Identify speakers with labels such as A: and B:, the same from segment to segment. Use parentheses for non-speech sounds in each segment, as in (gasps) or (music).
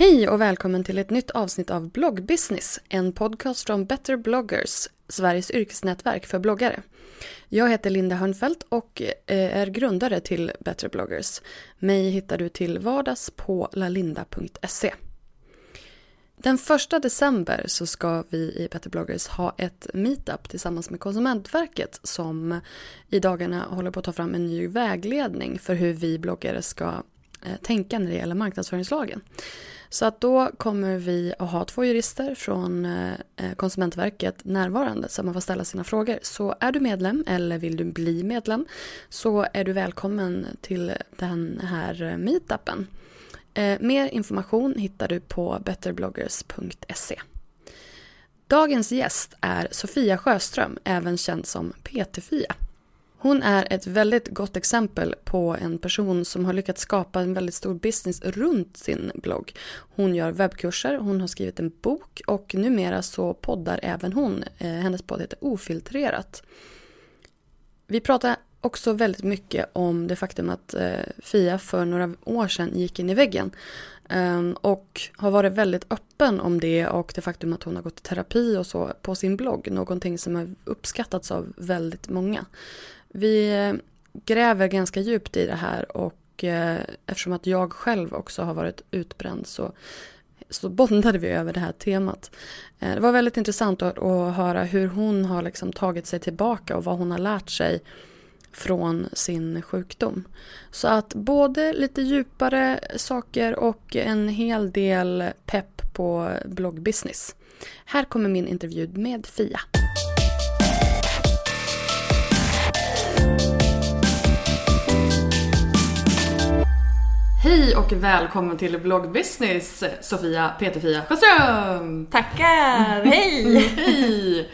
A: Hej och välkommen till ett nytt avsnitt av Bloggbusiness, en podcast från Better bloggers, Sveriges yrkesnätverk för bloggare. Jag heter Linda Hörnfeldt och eh, är grundare till Better bloggers. Mig hittar du till vardags på lalinda.se. Den första december så ska vi i Better bloggers ha ett meetup tillsammans med Konsumentverket som i dagarna håller på att ta fram en ny vägledning för hur vi bloggare ska Eh, tänka när det gäller marknadsföringslagen. Så att då kommer vi att ha två jurister från eh, eh, Konsumentverket närvarande så man får ställa sina frågor. Så är du medlem eller vill du bli medlem så är du välkommen till den här meetupen. Mer information hittar du på betterbloggers.se. Dagens gäst är Sofia Sjöström, även känd som PT-Fia. Hon är ett väldigt gott exempel på en person som har lyckats skapa en väldigt stor business runt sin blogg. Hon gör webbkurser, hon har skrivit en bok och numera så poddar även hon. Eh, hennes podd heter Ofiltrerat. Vi pratar också väldigt mycket om det faktum att eh, Fia för några år sedan gick in i väggen. Ehm, och har varit väldigt öppen om det och det faktum att hon har gått i terapi och så på sin blogg. Någonting som har uppskattats av väldigt många. Vi eh, gräver ganska djupt i det här och eh, eftersom att jag själv också har varit utbränd så, så bondade vi över det här temat. Eh, det var väldigt intressant att, att höra hur hon har liksom tagit sig tillbaka och vad hon har lärt sig från sin sjukdom. Så att både lite djupare saker och en hel del pepp på bloggbusiness. Här kommer min intervju med Fia. Hej och välkommen till bloggbusiness Sofia Peterfia Sjöström!
B: Tackar! (laughs) Hej!
A: Hej!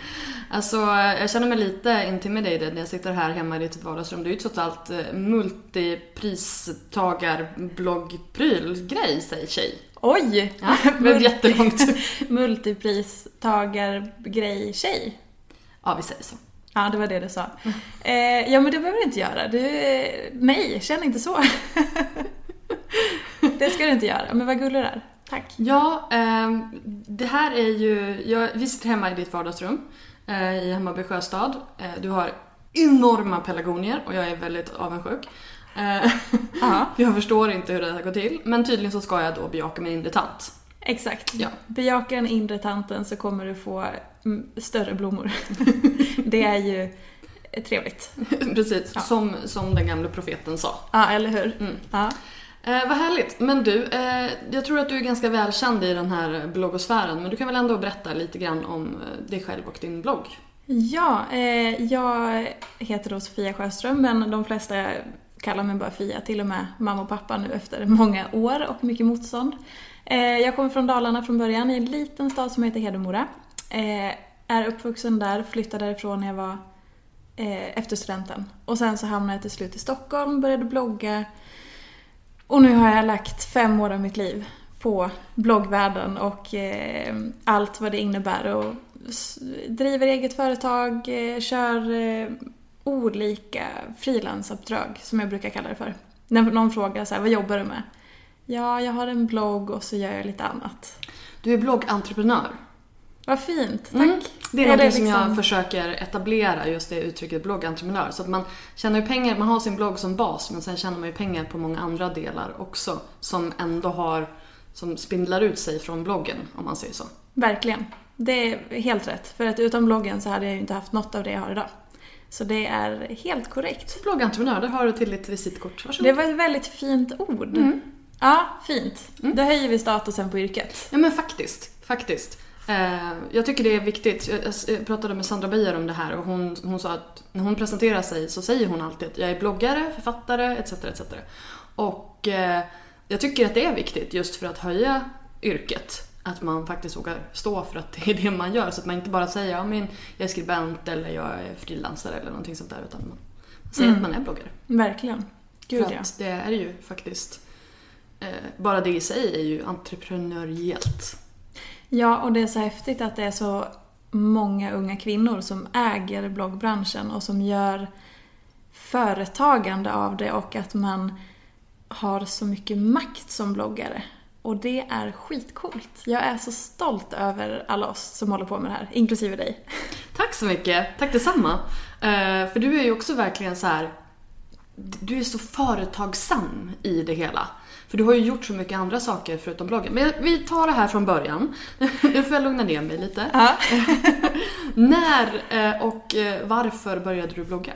A: Alltså jag känner mig lite intimidated när jag sitter här hemma i ditt vardagsrum. Det är ju trots allt eh, multipristagar-bloggpryl-grej, säger tjej.
B: Oj!
A: Ja, det blev jättelångt. (laughs)
B: Multipristagar-grej-tjej.
A: Ja, vi säger så.
B: Ja, det var det du sa. Eh, ja, men det behöver du inte göra. Du, nej, känn inte så. (laughs) det ska du inte göra. Men vad gullig du är. Tack.
A: Ja, eh, det här är ju... Jag, vi sitter hemma i ditt vardagsrum eh, i Hammarby sjöstad. Eh, du har enorma pelargonier och jag är väldigt avundsjuk. Eh, (laughs) jag förstår inte hur det här går till. Men tydligen så ska jag då bejaka min inre tant.
B: Exakt.
A: Ja.
B: Bejaka den inre tanten så kommer du få mm, större blommor. (laughs) det är ju trevligt.
A: Precis,
B: Ja.
A: som, som den gamla profeten sa.
B: Ja, eller hur?
A: Mm.
B: Ja.
A: Eh, vad härligt. Men du, eh, jag tror att du är ganska välkänd i den här bloggosfären, men du kan väl ändå berätta lite grann om eh, dig själv och din blogg?
B: Ja, eh, jag heter då Sofia Sjöström men de flesta kallar mig bara Fia, till och med mamma och pappa nu efter många år och mycket motstånd. Eh, jag kommer från Dalarna från början, i en liten stad som heter Hedemora. Eh, är uppvuxen där, flyttade därifrån när jag var eh, efter studenten. Och sen så hamnade jag till slut i Stockholm, började blogga. Och nu har jag lagt fem år av mitt liv på bloggvärlden och eh, allt vad det innebär. Och driver eget företag, eh, kör eh, olika frilansuppdrag som jag brukar kalla det för. När någon frågar så här, vad jobbar du med? Ja, jag har en blogg och så gör jag lite annat.
A: Du är bloggentreprenör.
B: Vad fint, tack.
A: Mm. Det är,
B: Är
A: någonting
B: det
A: som
B: liksom-
A: jag försöker etablera, just det uttrycket bloggentreprenör. Så att man tjänar ju pengar, man har sin blogg som bas men sen tjänar man ju pengar på många andra delar också. Som ändå har, som spindlar ut sig från bloggen om man säger så.
B: Verkligen. Det är helt rätt. För att utan bloggen så hade jag ju inte haft något av det jag har idag. Så det är helt korrekt.
A: Bloggentreprenör, där har du till ditt visitkort. Varsågod.
B: Det var ett väldigt fint ord. Ja, fint. Då höjer vi statusen på yrket.
A: Ja men faktiskt, faktiskt. Eh, jag tycker det är viktigt. Jag, pratade med Sandra Beijer om det här och hon, hon sa att när hon presenterar sig så säger hon alltid att jag är bloggare, författare etc. etc. Och eh, jag tycker att det är viktigt just för att höja yrket. Att man faktiskt vågar stå för att (laughs) det är det man gör. Så att man inte bara säger ja, men jag är skribent eller jag är frilansare eller någonting sånt där. Utan man säger att man är bloggare.
B: Verkligen. Gud
A: för
B: ja.
A: att det är ju faktiskt, eh, bara det i sig är ju entreprenöriellt.
B: Ja, och det är så häftigt att det är så många unga kvinnor som äger bloggbranschen och som gör företagande av det och att man har så mycket makt som bloggare. Och det är skitcoolt. Jag är så stolt över alla oss som håller på med det här, inklusive dig.
A: Tack så mycket. Tack detsamma. Uh, för du är ju också verkligen så här. Du är så företagsam i det hela. För du har ju gjort så mycket andra saker förutom bloggen. Men vi tar det här från början. (laughs) Nu får jag lugna ner mig lite.
B: Ja. (laughs)
A: När eh, och eh, varför började du blogga?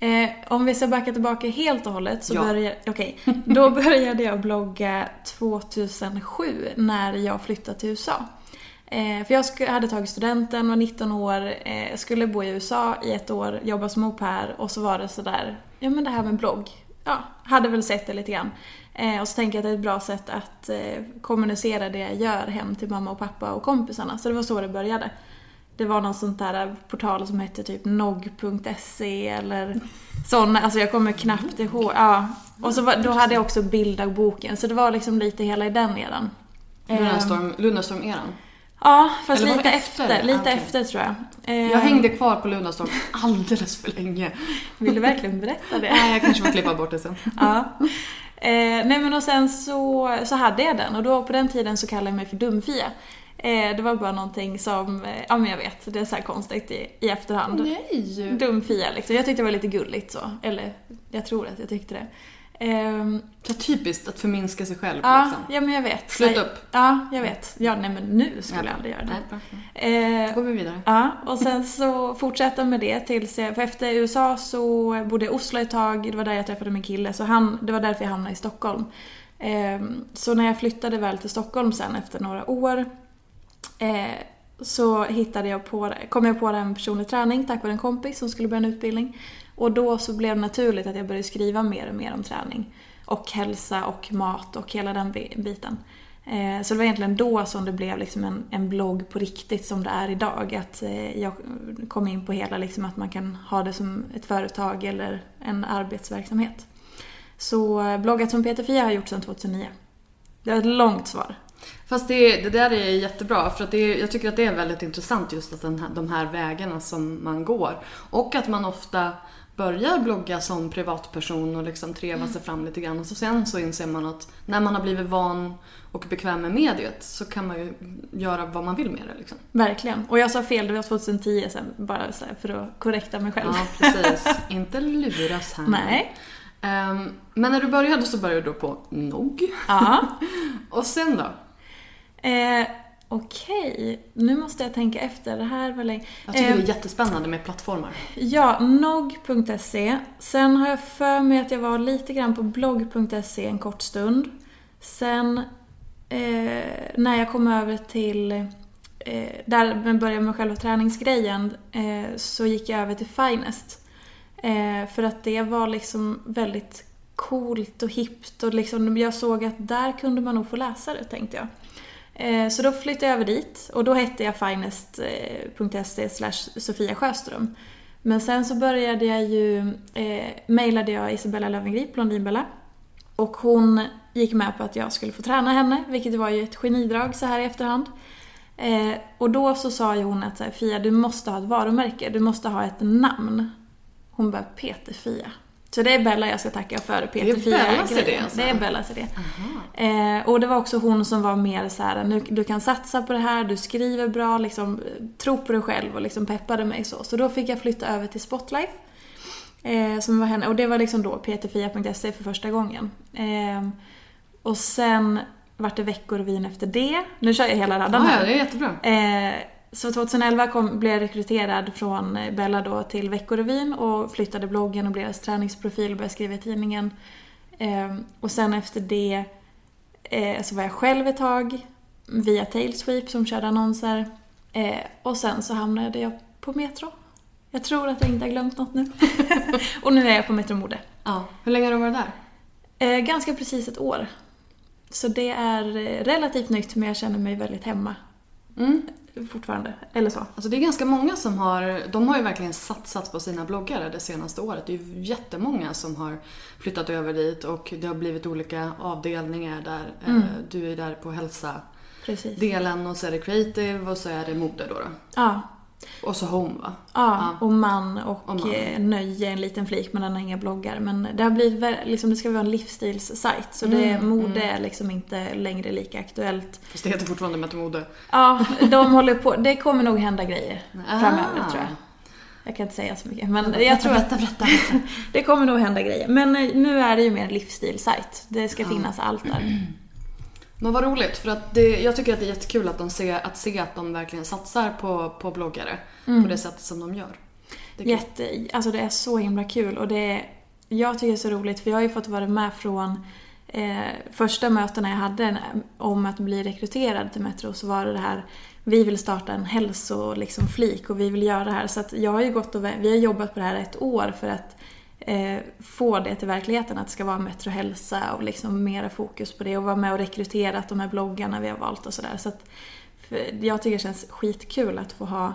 B: Eh, om vi ska backa tillbaka helt och hållet så
A: Ja.
B: började, okej, då (laughs) började jag blogga 2007 när jag flyttade till USA. Eh, för jag hade tagit studenten, var 19 år, eh, skulle bo i USA i ett år, jobba som au pair och så var det sådär, ja men det här med blogg, ja, hade väl sett det lite grann. Eh, och så tänker jag att det är ett bra sätt att eh, kommunicera det jag gör hem till mamma och pappa och kompisarna. Så det var så det började. Det var någon sånt där portal som hette typ nog.se eller sådana, alltså jag kommer knappt ihåg. Ja. Och så var, då hade jag också bilddagboken, så det var liksom lite hela i den eran. Ehm,
A: Lunarstorm.
B: Ja, fast lite efter.
A: efter?
B: Lite
A: Okej.
B: efter tror jag.
A: Jag hängde kvar på Lunarstorm (laughs) alldeles för länge.
B: Vill du verkligen berätta det?
A: Nej, jag kanske får klippa bort det sen. (laughs)
B: Ja. Eh, nej men och sen så, så hade jag den och då på den tiden så kallade jag mig för Dumfia. Eh, det var bara någonting som, eh, ja men jag vet, det är så konstigt i, i efterhand.
A: Nej!
B: Dumfia liksom. Jag tyckte det var lite gulligt så. Eller jag tror att jag tyckte det. Ehm,
A: Så typiskt att förminska sig själv
B: ja,
A: liksom.
B: ja men jag vet.
A: Sluta upp.
B: Ja, jag vet. Ja, nej men nu skulle jag aldrig göra det.
A: Nej, bra.
B: Eh,
A: Då går vi vidare.
B: Ja, och sen så fortsatte jag med det tills jag, för efter USA så bodde jag i Oslo ett tag, det var där jag träffade min kille, så han, det var därför jag hamnade i Stockholm. Ehm, så när jag flyttade väl till Stockholm sen efter några år eh, så hittade jag på, kom jag på med personlig träning tack vare en kompis som skulle börja en utbildning. Och då så blev det naturligt att jag började skriva mer och mer om träning. Och hälsa och mat och hela den biten. Eh, så det var egentligen då som det blev liksom en, en blogg på riktigt som det är idag. Att eh, jag kom in på hela liksom att man kan ha det som ett företag eller en arbetsverksamhet. Så eh, bloggat som Peter Fia har gjort sedan 2009. Det var ett långt svar.
A: Fast det, det där är jättebra för att det, jag tycker att det är väldigt intressant just att den här, de här vägarna som man går. Och att man ofta börjar blogga som privatperson och liksom treva sig fram lite grann och så sen så inser man att när man har blivit van och bekväm med mediet så kan man ju göra vad man vill med det liksom.
B: Verkligen. Och jag sa fel, det var 2010 sen, bara så för att korrekta mig själv.
A: Ja, precis. Inte luras här.
B: Nej.
A: Ehm, men när du började så började du på nog.
B: Ja. (laughs)
A: Och sen då?
B: Eh, Okej, nu måste jag tänka efter. Det här var länge.
A: Jag tycker
B: Eh,
A: det är jättespännande med plattformar.
B: Ja, nog.se. Sen har jag för mig att jag var lite grann på blogg.se en kort stund. Sen eh, när jag kom över till eh, där jag började med själva träningsgrejen eh, så gick jag över till Finest. Eh, för att det var liksom väldigt coolt och hippt och liksom jag såg att där kunde man nog få läsa det tänkte jag. Eh, så då flyttade jag över dit och då hette jag finest.se eh, slash Sofia Sjöström. Men sen så började jag ju, eh, mejlade jag Isabella Löwengrip, Blondinbella. Och hon gick med på att jag skulle få träna henne, vilket var ju ett genidrag så här i efterhand. Eh, och då så sa ju hon att så här, Fia, du måste ha ett varumärke, du måste ha ett namn. Hon bara, Peter Fia. Så det är Bella jag ska tacka för Peter
A: Det är. Bellas idé alltså?
B: Eh, och det var också hon som var mer så här, nu, du kan satsa på det här, du skriver bra, liksom, tro på dig själv och liksom peppade mig så. Så då fick jag flytta över till Spotlife. Eh, som var henne, och det var liksom då peterfia.se för första gången. Eh, och sen vart det Veckorevyn efter det. Nu kör jag hela
A: Ja,
B: här.
A: ja, det är jättebra.
B: Eh, så 2011 kom, blev jag rekryterad från Bella då till Veckorevyn och flyttade bloggen och blev deras träningsprofil och började skriva i tidningen. Eh, och sen efter det eh, så var jag själv ett tag via Tailsweep som körde annonser. Eh, och sen så hamnade jag på Metro. Jag tror att jag inte har glömt något nu. (laughs) och nu är jag på Metro Mode.
A: Ja. Hur länge har du varit där?
B: Eh, ganska precis ett år. Så det är eh, relativt nytt men jag känner mig väldigt hemma
A: Mm.
B: Fortfarande. Eller så.
A: Alltså det är ganska många som har, de har ju verkligen satsat på sina bloggare det senaste året. Det är ju jättemånga som har flyttat över dit och det har blivit olika avdelningar där.
B: Mm.
A: Eh, Du är där på hälsa-delen
B: Precis.
A: och så är det creative och så är det mode då. då.
B: Ja,
A: Och så home va?
B: ja, och man och,
A: Och man.
B: eh, nöje, en liten flik men den har inga bloggar. Men det har blivit, liksom, det ska vara en livsstilssajt så det,
A: Mm,
B: mode är liksom inte längre lika aktuellt.
A: Fast det heter fortfarande Metamode.
B: Ja, de håller på, det kommer nog hända grejer framöver
A: Ah.
B: tror jag. Jag kan inte säga så mycket men jag tror att
A: Berätta, (laughs)
B: det kommer nog hända grejer. Men eh, nu är det ju mer en livsstilssajt. Det ska finnas allt där.
A: Men vad roligt för att det, jag tycker att det är jättekul att, de ser, att se att de verkligen satsar på, på bloggare på det sättet som de gör. Det.
B: Jätte, alltså det är så himla kul och det är, jag tycker det är så roligt för jag har ju fått vara med från eh, första mötena jag hade om att bli rekryterad till Metro så var det det här vi vill starta en hälso liksom, och vi vill göra det här. Så att jag har ju gått och vi har jobbat på det här ett år för att eh, få det till verkligheten att det ska vara Metro Hälsa och liksom mera fokus på det och vara med och rekrytera de här bloggarna vi har valt och sådär. Så att jag tycker det känns skitkul att få ha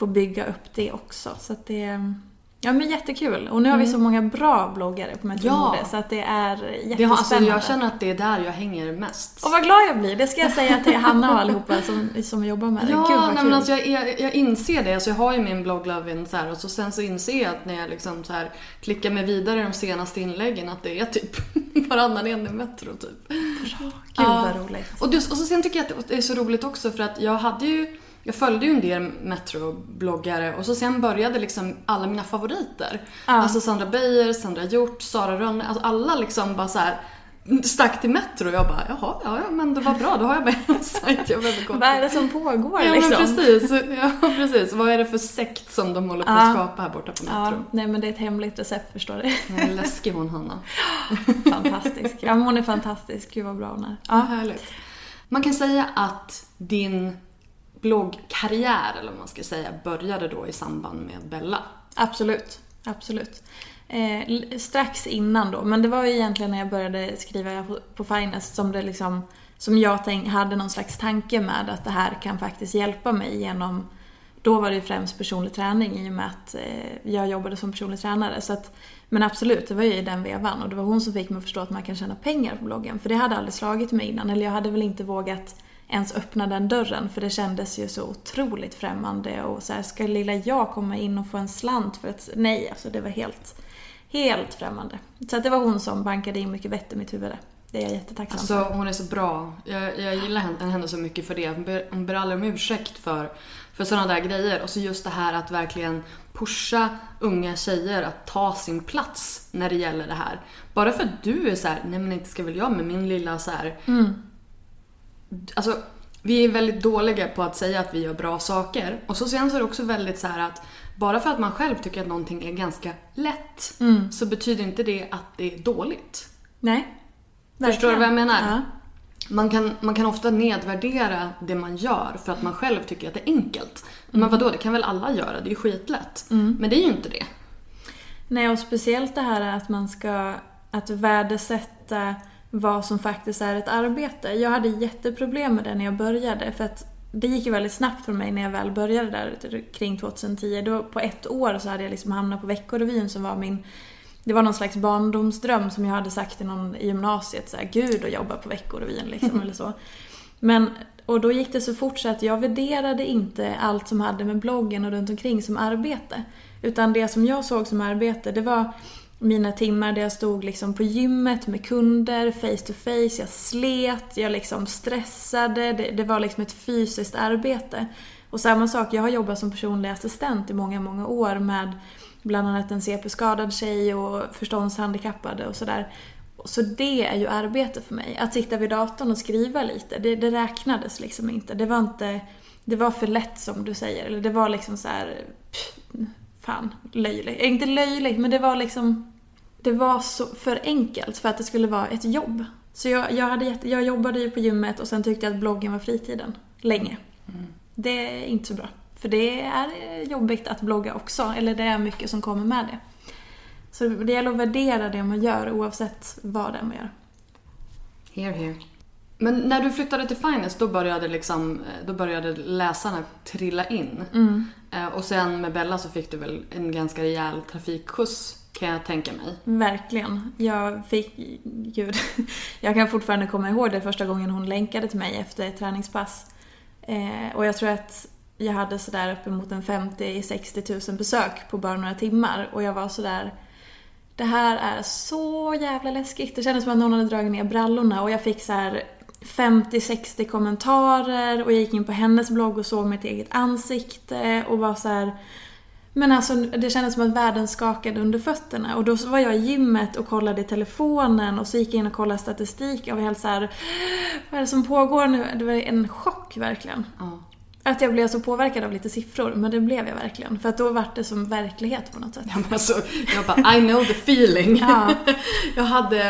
B: få bygga upp det också. Så att det Ja men jättekul. Och nu har vi så många bra bloggare på Metro
A: Ja.
B: Mode så att det är
A: Det har,
B: jättespännande.
A: alltså, jag känner att det är där jag hänger mest.
B: Och vad glad jag blir. Det ska jag säga till Hanna och allihopa som, som jobbar med det.
A: Ja,
B: Gud vad
A: nej,
B: kul.
A: men alltså jag, jag, jag inser det. Alltså jag har ju min blogg Lovin så här, och så sen så inser jag att när jag liksom så här klickar mig vidare i de senaste inläggen att det är typ (laughs) varannan en i Metro typ.
B: Gud
A: Ja.
B: vad roligt.
A: Och, just, och så sen tycker jag att det är så roligt också för att jag hade ju jag följde ju en del Metro-bloggare och så sen började liksom alla mina favoriter.
B: Ja.
A: Alltså Sandra Beijer, Sandra Hjort, Sara Rönne, alltså alla liksom bara så här stack till Metro och jag bara jaha, ja, ja men det var bra, då har jag bara en (laughs) sajt jag behöver gå
B: Vad är det som pågår
A: Ja
B: liksom?
A: men precis, ja precis. Vad är det för sekt som de håller på att
B: Ja.
A: skapa här borta på
B: Ja,
A: Metro?
B: nej men det är ett hemligt recept förstår du.
A: Ja. Läskig hon Hanna. (laughs)
B: Fantastisk. Ja men hon är fantastisk. Gud vad bra hon är.
A: Ja, härligt. Man kan säga att din bloggkarriär, eller vad man ska säga, började då i samband med Bella.
B: Absolut, absolut. Eh, strax innan då, men det var ju egentligen när jag började skriva på, på Finest som det liksom som jag tänk, hade någon slags tanke med att det här kan faktiskt hjälpa mig genom då var det ju främst personlig träning i och med att eh, jag jobbade som personlig tränare. Så att, men absolut, det var ju i den vevan och det var hon som fick mig att förstå att man kan tjäna pengar på bloggen. För det hade aldrig slagit mig innan, eller jag hade väl inte vågat ens öppna den dörren för det kändes ju så otroligt främmande och så här, ska lilla jag komma in och få en slant för att, nej alltså det var helt, helt främmande. Så att det var hon som bankade in mycket vett i mitt huvud. Det är jag jättetacksam
A: Alltså
B: för.
A: hon är så bra. Jag, jag gillar henne, så mycket för det. Hon ber, hon ber aldrig om ursäkt för, för sådana där grejer. Och så just det här att verkligen pusha unga tjejer att ta sin plats när det gäller det här. Bara för att du är så här, nej men inte ska väl jag med min lilla så här. Alltså, vi är väldigt dåliga på att säga att vi gör bra saker. Och så sen så är det också väldigt så här att bara för att man själv tycker att någonting är ganska lätt så betyder inte det att det är dåligt.
B: Nej.
A: Förstår du vad jag menar?
B: Ja.
A: Man kan, man kan ofta nedvärdera det man gör för att man själv tycker att det är enkelt. Men vadå, det kan väl alla göra? Det är ju skitlätt. Men det är ju inte det.
B: Nej, och speciellt det här att man ska att värdesätta vad som faktiskt är ett arbete. Jag hade jätteproblem med det när jag började för att det gick ju väldigt snabbt för mig när jag väl började där kring 2010. Då, på ett år så hade jag liksom hamnat på Veckorevyn som var min det var någon slags barndomsdröm som jag hade sagt i, någon, i gymnasiet, så här, gud att jobba på Veckorevyn liksom, eller så. Men, och då gick det så fort så att jag värderade inte allt som hade med bloggen och runt omkring som arbete. Utan det som jag såg som arbete, det var mina timmar där jag stod liksom på gymmet med kunder, face to face, jag slet, jag liksom stressade, det, det var liksom ett fysiskt arbete. Och samma sak, jag har jobbat som personlig assistent i många, många år med bland annat en CP-skadad tjej och förståndshandikappade och sådär. Så det är ju arbete för mig. Att sitta vid datorn och skriva lite, det, det räknades liksom inte. Det var inte... Det var för lätt som du säger. Eller det var liksom så här, pff, Fan, löjligt. Inte löjligt, men det var liksom... Det var så för enkelt för att det skulle vara ett jobb. Så jag, jag, hade, jag jobbade ju på gymmet och sen tyckte jag att bloggen var fritiden. Länge. Mm. Det är inte så bra. För det är jobbigt att blogga också, eller det är mycket som kommer med det. Så det gäller att värdera det man gör oavsett vad det är man gör.
A: Here, here. Men när du flyttade till Finance då började, liksom, då började läsarna trilla in. Mm. Eh, och sen med Bella så fick du väl en ganska rejäl trafikskjuts kan jag tänka mig.
B: Verkligen. Jag fick, gud, (laughs) jag kan fortfarande komma ihåg det första gången hon länkade till mig efter ett träningspass. Eh, och jag tror att jag hade sådär uppemot en 50-60 000 besök på bara några timmar och jag var sådär det här är så jävla läskigt. Det kändes som att någon hade dragit ner brallorna och jag fick så här 50-60 kommentarer och jag gick in på hennes blogg och såg mitt eget ansikte och var så här, Men alltså det kändes som att världen skakade under fötterna och då var jag i gymmet och kollade i telefonen och så gick jag in och kollade statistik och var helt så här, Vad är det som pågår nu? Det var en chock verkligen. Mm. Att jag blev så påverkad av lite siffror, men det blev jag verkligen. För att då var det som verklighet på något sätt.
A: Ja, men alltså, jag bara, I know the feeling. Ja. (laughs) jag, hade,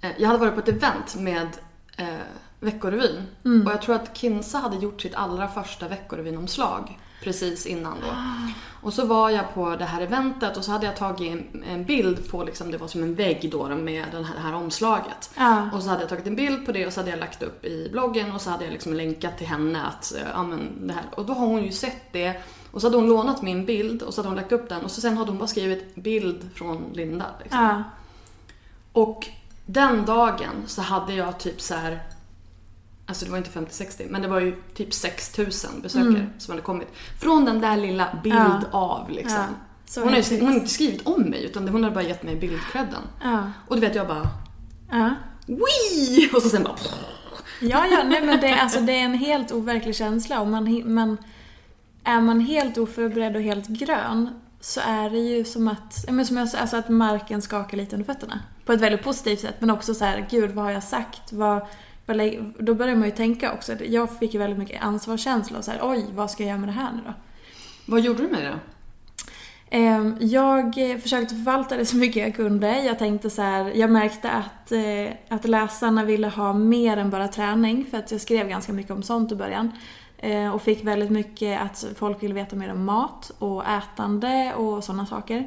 A: eh, jag hade varit på ett event med eh, Veckorevyn. Mm. Och jag tror att Kinsa hade gjort sitt allra första Veckorevyn-omslag precis innan då. (gasps) Och så var jag på det här eventet och så hade jag tagit en, en bild på, liksom, det var som en vägg då med det här, det här omslaget. Ah. Och så hade jag tagit en bild på det och så hade jag lagt upp i bloggen och så hade jag liksom länkat till henne att, eh, ja men det här. Och då har hon ju sett det och så hade hon lånat min bild och så hade hon lagt upp den och så sen hade hon bara skrivit bild från Linda. Liksom. Ah. Och den dagen så hade jag typ så här Alltså det var inte 50-60 men det var ju typ 6000 besökare mm. som hade kommit. Från den där lilla bild ja. av liksom. Ja. Hon, har, hon har inte skrivit om mig utan hon har bara gett mig bildcredden. Ja. Och du vet jag bara... Ja. Wii! Och så sen bara...
B: Ja, ja, nej men det, (laughs) alltså, det är en helt overklig känsla och man, man, är man helt oförberedd och helt grön så är det ju som att, men som jag, alltså att marken skakar lite under fötterna. På ett väldigt positivt sätt men också så här, gud vad har jag sagt? Vad, då börjar man ju tänka också. Jag fick ju väldigt mycket ansvarskänsla och så här, oj, vad ska jag göra med det här nu då?
A: Vad gjorde du med det då?
B: Ehm, jag försökte förvalta det så mycket jag kunde. Jag tänkte så här, jag märkte att, eh, att läsarna ville ha mer än bara träning för att jag skrev ganska mycket om sånt i början. Ehm, och fick väldigt mycket att folk ville veta mer om mat och ätande och sådana saker.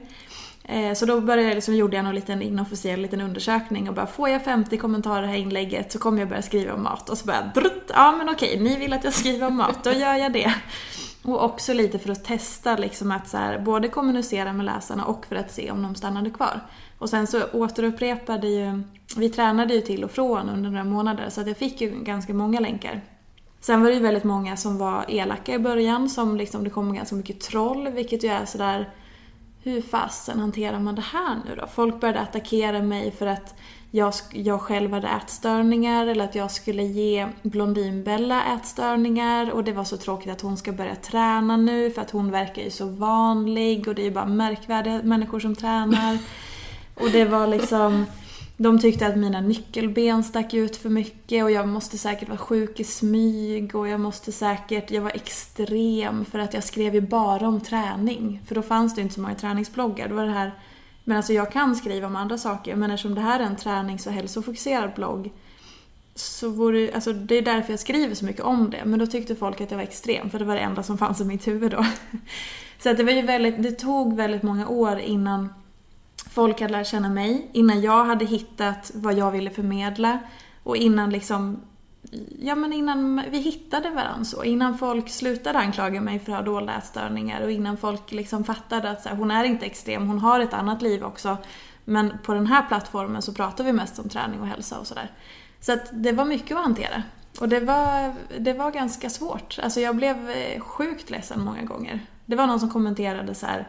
B: Eh, så då började jag liksom, gjorde jag en liten inofficiell liten undersökning och bara får jag 50 kommentarer i det här inlägget så kommer jag börja skriva om mat. Och så bara drutt, ja men okej, ni vill att jag skriver om mat, då gör jag det. (laughs) Och också lite för att testa liksom att så här, både kommunicera med läsarna och för att se om de stannade kvar. Och sen så återupprepade ju, vi tränade ju till och från under några månader så att jag fick ju ganska många länkar. Sen var det ju väldigt många som var elaka i början, som liksom det kom ganska mycket troll, vilket ju är sådär hur fasen hanterar man det här nu då? Folk började attackera mig för att jag, jag själv hade ätstörningar eller att jag skulle ge Blondinbella ätstörningar och det var så tråkigt att hon ska börja träna nu för att hon verkar ju så vanlig och det är ju bara märkvärdiga människor som tränar. Och det var liksom de tyckte att mina nyckelben stack ut för mycket och jag måste säkert vara sjuk i smyg och jag måste säkert, jag var extrem för att jag skrev ju bara om träning. För då fanns det inte så många träningsbloggar. Då var det här, men alltså jag kan skriva om andra saker men eftersom det här är en tränings och hälsofokuserad blogg så vore, alltså det är därför jag skriver så mycket om det. Men då tyckte folk att jag var extrem för det var det enda som fanns i mitt huvud då. (laughs) Så att det var ju väldigt, det tog väldigt många år innan folk hade lärt känna mig, innan jag hade hittat vad jag ville förmedla och innan liksom ja men innan vi hittade varandra så, innan folk slutade anklaga mig för att ha dolda ätstörningar och innan folk liksom fattade att så här, hon är inte extrem, hon har ett annat liv också. Men på den här plattformen så pratar vi mest om träning och hälsa och sådär. Så att det var mycket att hantera. Och det var, det var ganska svårt. Alltså jag blev eh, sjukt ledsen många gånger. Det var någon som kommenterade så här.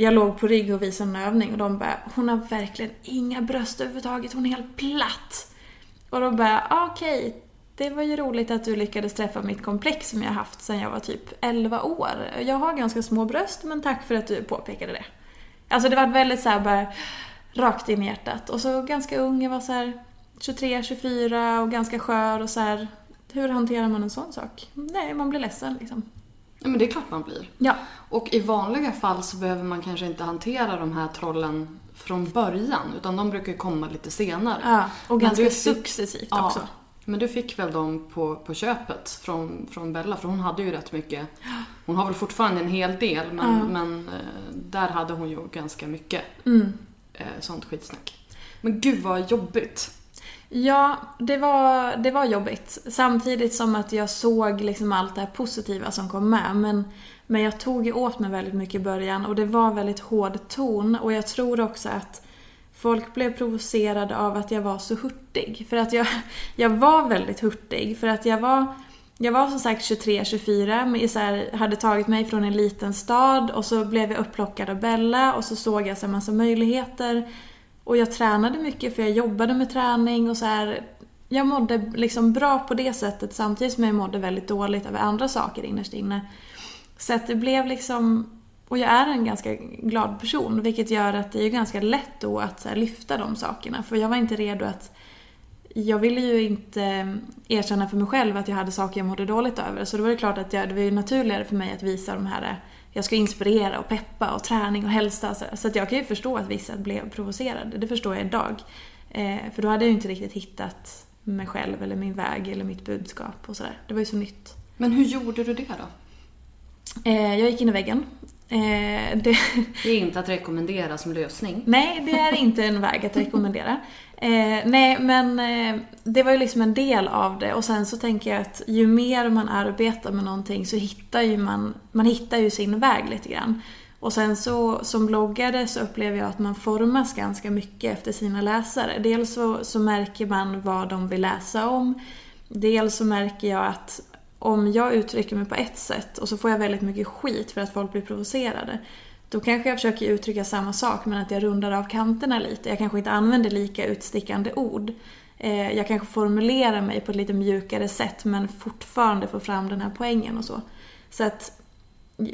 B: Jag låg på rygg och visade en övning och de bara Hon har verkligen inga bröst överhuvudtaget, hon är helt platt. Och då bara, ah, okej, okay, det var ju roligt att du lyckades träffa mitt komplex som jag haft sedan jag var typ 11 år. Jag har ganska små bröst, men tack för att du påpekade det. Alltså det var väldigt såhär bara rakt in i hjärtat. Och så ganska ung, jag var så här 23, 24 och ganska skör och så här. Hur hanterar man en sån sak? Nej, man blir ledsen liksom.
A: Ja, men det är klart man blir.
B: Ja.
A: Och i vanliga fall så behöver man kanske inte hantera de här trollen från början, utan de brukar komma lite senare.
B: Ja, och ganska fick, successivt ja, också.
A: Men du fick väl dem på, på köpet från, från Bella, för hon hade ju rätt mycket. Hon har väl fortfarande en hel del, men, ja. men eh, där hade hon ju ganska mycket
B: mm.
A: Eh, sånt skitsnack. Men gud vad jobbigt.
B: Ja, det var, det var jobbigt. Samtidigt som att jag såg liksom allt det här positiva som kom med. Men, men jag tog ju åt mig väldigt mycket i början och det var väldigt hård ton. Och jag tror också att folk blev provocerade av att jag var så hurtig. För att jag, (laughs) jag var väldigt hurtig. För att jag var, jag var som sagt 23-24, hade tagit mig från en liten stad och så blev jag upplockad av Bella och så såg jag en massa möjligheter. Och jag tränade mycket för jag jobbade med träning och så här. Jag mådde liksom bra på det sättet samtidigt som jag mådde väldigt dåligt över andra saker innerst inne. Så att det blev liksom... Och jag är en ganska glad person vilket gör att det är ganska lätt då att här, lyfta de sakerna. För jag var inte redo att... Jag ville ju inte erkänna för mig själv att jag hade saker jag mådde dåligt över. Så då var det klart att jag, det var ju naturligare för mig att visa de här jag ska inspirera och peppa och träning och hälsa. Så att jag kan ju förstå att vissa blev provocerade. Det förstår jag idag. Eh, för då hade jag ju inte riktigt hittat mig själv eller min väg eller mitt budskap och sådär. Det var ju så nytt.
A: Men hur gjorde du det då?
B: Eh, jag gick in i väggen. Eh,
A: det... det är inte att rekommendera som lösning.
B: Nej, det är inte en väg att rekommendera. Eh, nej, men eh, det var ju liksom en del av det och sen så tänker jag att ju mer man arbetar med någonting så hittar ju man, man hittar ju sin väg lite grann. Och sen så som bloggare så upplever jag att man formas ganska mycket efter sina läsare. Dels så, så märker man vad de vill läsa om. Dels så märker jag att om jag uttrycker mig på ett sätt och så får jag väldigt mycket skit för att folk blir provocerade då kanske jag försöker uttrycka samma sak men att jag rundar av kanterna lite. Jag kanske inte använder lika utstickande ord. Eh, jag kanske formulerar mig på ett lite mjukare sätt men fortfarande får fram den här poängen och så. Så att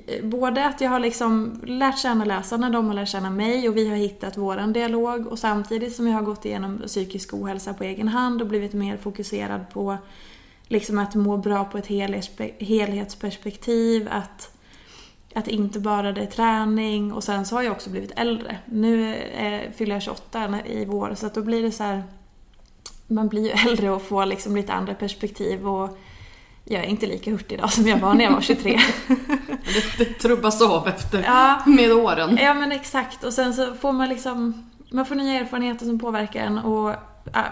B: eh, både att jag har liksom lärt känna läsarna, de har lärt känna mig och vi har hittat våran dialog och samtidigt som jag har gått igenom psykisk ohälsa på egen hand och blivit mer fokuserad på liksom att må bra på ett helhetsperspektiv, att att inte bara det är träning och sen så har jag också blivit äldre. Nu eh, fyller jag 28 i vår så att då blir det så här, Man blir ju (laughs) äldre och får liksom lite andra perspektiv och jag är inte lika hurtig idag som jag var när jag var 23. (laughs) (laughs)
A: det, det trubbas av efter ja, med åren.
B: Ja men exakt och sen så får man liksom Man får nya erfarenheter som påverkar en och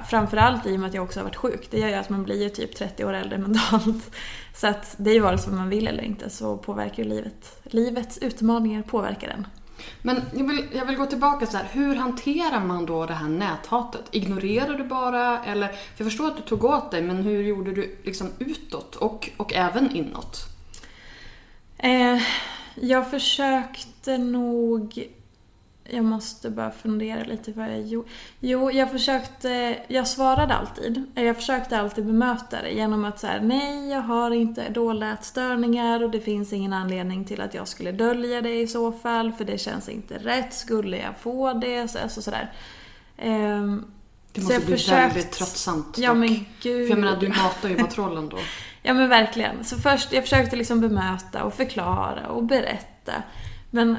B: framförallt i och med att jag också har varit sjuk. Det gör ju att man blir ju typ 30 år äldre mentalt. Så att det är ju vare sig man vill eller inte så påverkar ju livet. Livets utmaningar påverkar en.
A: Men jag vill, jag vill gå tillbaka så här. Hur hanterar man då det här näthatet? Ignorerar du bara? Eller, för jag förstår att du tog åt dig, men hur gjorde du liksom utåt och, och även inåt?
B: Eh, jag försökte nog jag måste bara fundera lite vad jag gjorde. Jo, jag försökte, jag svarade alltid. Jag försökte alltid bemöta det genom att säga nej, jag har inte dolda ätstörningar och det finns ingen anledning till att jag skulle dölja det i så fall, för det känns inte rätt. Skulle jag få det? Så, alltså sådär.
A: Um, det måste bli försökt... väldigt tröttsamt
B: Ja men gud.
A: För jag menar, du matar ju bara trollen då. (laughs)
B: ja men verkligen. Så först, jag försökte liksom bemöta och förklara och berätta. Men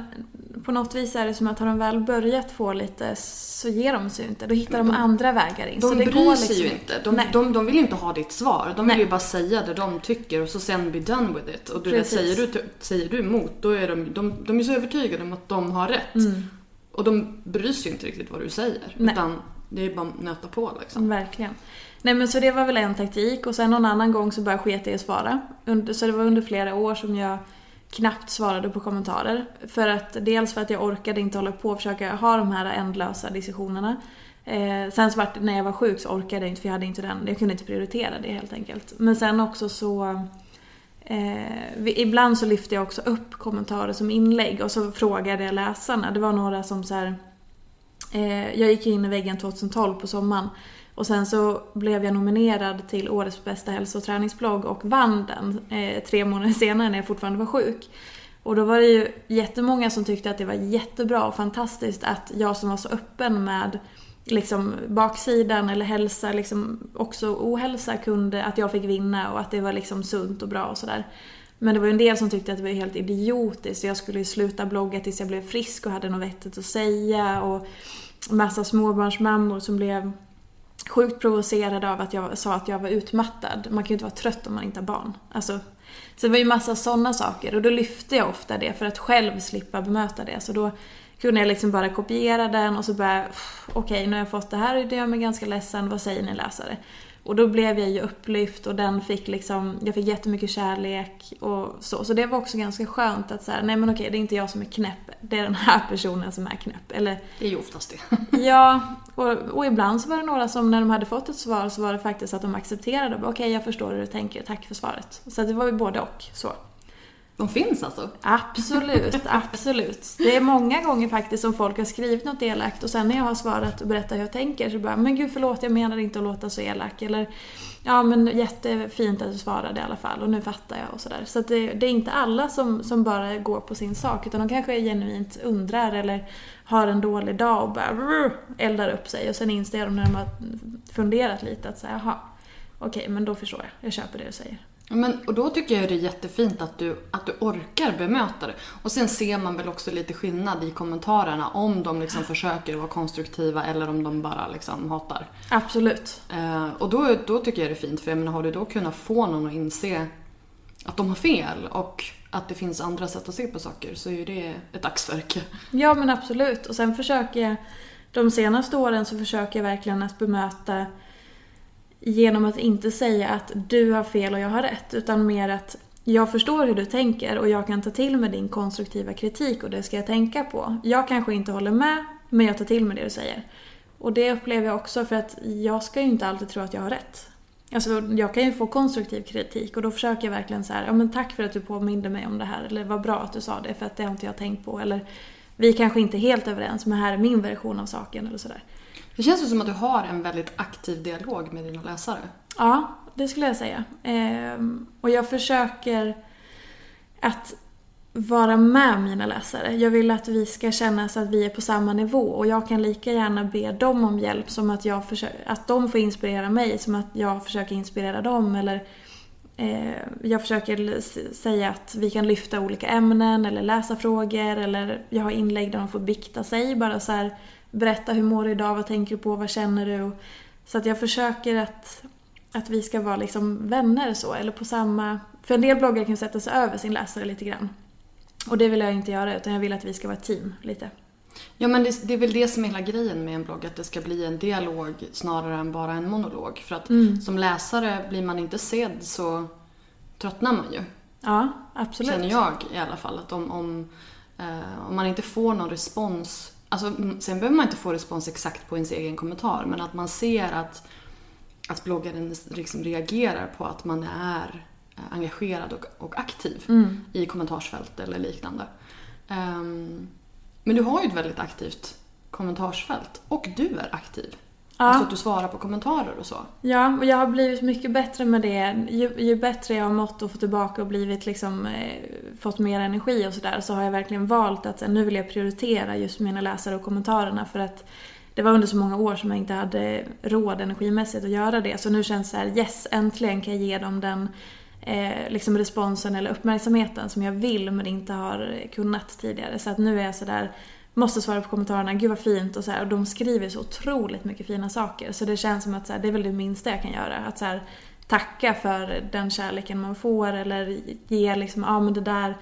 B: på något vis är det som att har de väl börjat få lite så ger de sig inte. Då hittar de, de andra vägar in.
A: De
B: så
A: det bryr går sig liksom... ju inte. De, de, de, vill ju inte ha ditt svar. De vill Nej. ju bara säga det de tycker och så sen be done with it. Och du vet, säger, du, säger du emot då är de, de, de är så övertygade om att de har rätt. Mm. Och de bryr sig ju inte riktigt vad du säger. Nej. Utan Det är bara att nöta på liksom.
B: Verkligen. Nej men så det var väl en taktik och sen någon annan gång så sket jag i att svara. Så det var under flera år som jag knappt svarade på kommentarer. För att, dels för att jag orkade inte hålla på och försöka ha de här ändlösa diskussionerna. Eh, sen så vart, när jag var sjuk så orkade jag inte för jag hade inte den, jag kunde inte prioritera det helt enkelt. Men sen också så eh, ibland så lyfte jag också upp kommentarer som inlägg och så frågade jag läsarna. Det var några som så här, eh, jag gick in i väggen 2012 på sommaren och sen så blev jag nominerad till Årets bästa hälso och träningsblogg och vann den eh, tre månader senare när jag fortfarande var sjuk. Och då var det ju jättemånga som tyckte att det var jättebra och fantastiskt att jag som var så öppen med liksom baksidan eller hälsa, liksom också ohälsa kunde, att jag fick vinna och att det var liksom sunt och bra och sådär. Men det var ju en del som tyckte att det var helt idiotiskt. Jag skulle ju sluta blogga tills jag blev frisk och hade något vettigt att säga och massa småbarnsmammor som blev sjukt provocerad av att jag sa att jag var utmattad. Man kan ju inte vara trött om man inte har barn. Alltså, så det var ju massa sådana saker och då lyfte jag ofta det för att själv slippa bemöta det. Så då kunde jag liksom bara kopiera den och så bara, okej okay, nu har jag fått det här och det gör mig ganska ledsen, vad säger ni läsare? Och då blev jag ju upplyft och den fick liksom, jag fick jättemycket kärlek och så. Så det var också ganska skönt att säga, nej men okej det är inte jag som är knäpp, det är den här personen som är knäpp. Eller,
A: det är ju oftast det. (laughs)
B: ja, (laughs) och, och ibland så var det några som när de hade fått ett svar så var det faktiskt att de accepterade, okej okay, jag förstår hur du tänker, tack för svaret. Så det var ju både och så.
A: De finns alltså?
B: Absolut, (laughs) absolut. Det är många gånger faktiskt som folk har skrivit något elakt och sen när jag har svarat och berättat hur jag tänker så bara men gud förlåt jag menar inte att låta så elak eller ja men jättefint att du svarade i alla fall och nu fattar jag och sådär. Så, så det, det, är inte alla som, som bara går på sin sak utan de kanske genuint undrar eller har en dålig dag och bara eldar upp sig och sen inser de när de har funderat lite att säga jaha okej men då förstår jag, jag köper det du säger.
A: Men, och då tycker jag det är jättefint att du, att du orkar bemöta det. Och sen ser man väl också lite skillnad i kommentarerna om de liksom försöker vara konstruktiva eller om de bara liksom hatar.
B: Absolut.
A: Eh, och då, då tycker jag det är fint för jag menar, har du då kunnat få någon att inse att de har fel och att det finns andra sätt att se på saker så är ju det ett dagsverke.
B: Ja men absolut. Och sen försöker jag, de senaste åren så försöker jag verkligen att bemöta genom att inte säga att du har fel och jag har rätt, utan mer att jag förstår hur du tänker och jag kan ta till mig din konstruktiva kritik och det ska jag tänka på. Jag kanske inte håller med, men jag tar till mig det du säger. Och det upplever jag också för att jag ska ju inte alltid tro att jag har rätt. Alltså jag kan ju få konstruktiv kritik och då försöker jag verkligen så här, ja men tack för att du påminde mig om det här, eller vad bra att du sa det för att det har inte jag tänkt på, eller vi kanske inte är helt överens men här är min version av saken eller sådär.
A: Det känns ju som att du har en väldigt aktiv dialog med dina läsare.
B: Ja, det skulle jag säga. Ehm, och jag försöker att vara med mina läsare. Jag vill att vi ska känna så att vi är på samma nivå och jag kan lika gärna be dem om hjälp som att, jag försöker, att de får inspirera mig som att jag försöker inspirera dem eller eh, jag försöker säga att vi kan lyfta olika ämnen eller läsa frågor eller jag har inlägg där de får bikta sig bara så här berätta hur mår du idag, vad tänker du på, vad känner du? Så att jag försöker att, att vi ska vara liksom vänner så, eller på samma... För en del bloggare kan sätta sig över sin läsare lite grann. Och det vill jag inte göra, utan jag vill att vi ska vara ett team lite.
A: Ja men det, det, är väl det som är hela grejen med en blogg, att det ska bli en dialog snarare än bara en monolog. För att mm. som läsare, blir man inte sedd så tröttnar man ju.
B: Ja, absolut.
A: Känner jag i alla fall. Att om, om, eh, om man inte får någon respons Alltså, sen behöver man inte få respons exakt på ens egen kommentar, men att man ser att, att bloggaren liksom reagerar på att man är eh, engagerad och, och aktiv mm. i kommentarsfält eller liknande. Um, men du har ju ett väldigt aktivt kommentarsfält och du är aktiv. Ja. Alltså att du svarar på kommentarer och så.
B: Ja, och jag har blivit mycket bättre med det. Ju, ju bättre jag har mått och fått tillbaka och blivit liksom, eh, fått mer energi och sådär så har jag verkligen valt att nu vill jag prioritera just mina läsare och kommentarerna för att det var under så många år som jag inte hade råd energimässigt att göra det. Så nu känns det så här, yes, äntligen kan jag ge dem den eh, liksom responsen eller uppmärksamheten som jag vill men inte har kunnat tidigare. Så att nu är jag sådär måste svara på kommentarerna, gud vad fint och så här, och de skriver så otroligt mycket fina saker så det känns som att så här, det är väl det minsta jag kan göra. Att så här, tacka för den kärleken man får eller ge liksom, ja men det där,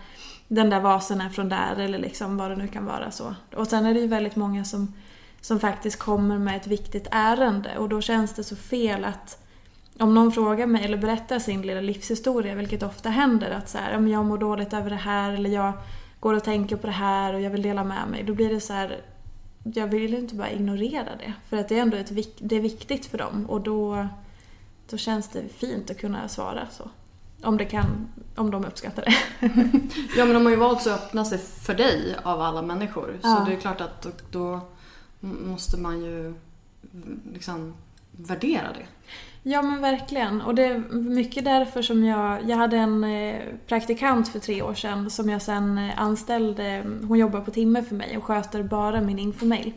B: den där vasen är från där eller liksom vad det nu kan vara så. Och sen är det ju väldigt många som som faktiskt kommer med ett viktigt ärende och då känns det så fel att om någon frågar mig eller berättar sin lilla livshistoria, vilket ofta händer, att så här, om jag mår dåligt över det här eller jag går och tänker på det här och jag vill dela med mig. Då blir det så här, jag vill inte bara ignorera det. För att det är ändå ett, det är viktigt för dem och då, då känns det fint att kunna svara så. Om, det kan, om de uppskattar det. (laughs)
A: ja men de har ju valt att öppna sig för dig av alla människor. Ja. Så det är klart att då, då måste man ju liksom värdera det.
B: Ja men verkligen. Och det är mycket därför som jag... Jag hade en eh, praktikant för tre år sedan som jag sen eh, anställde. Hon jobbar på timme för mig och sköter bara min infomail.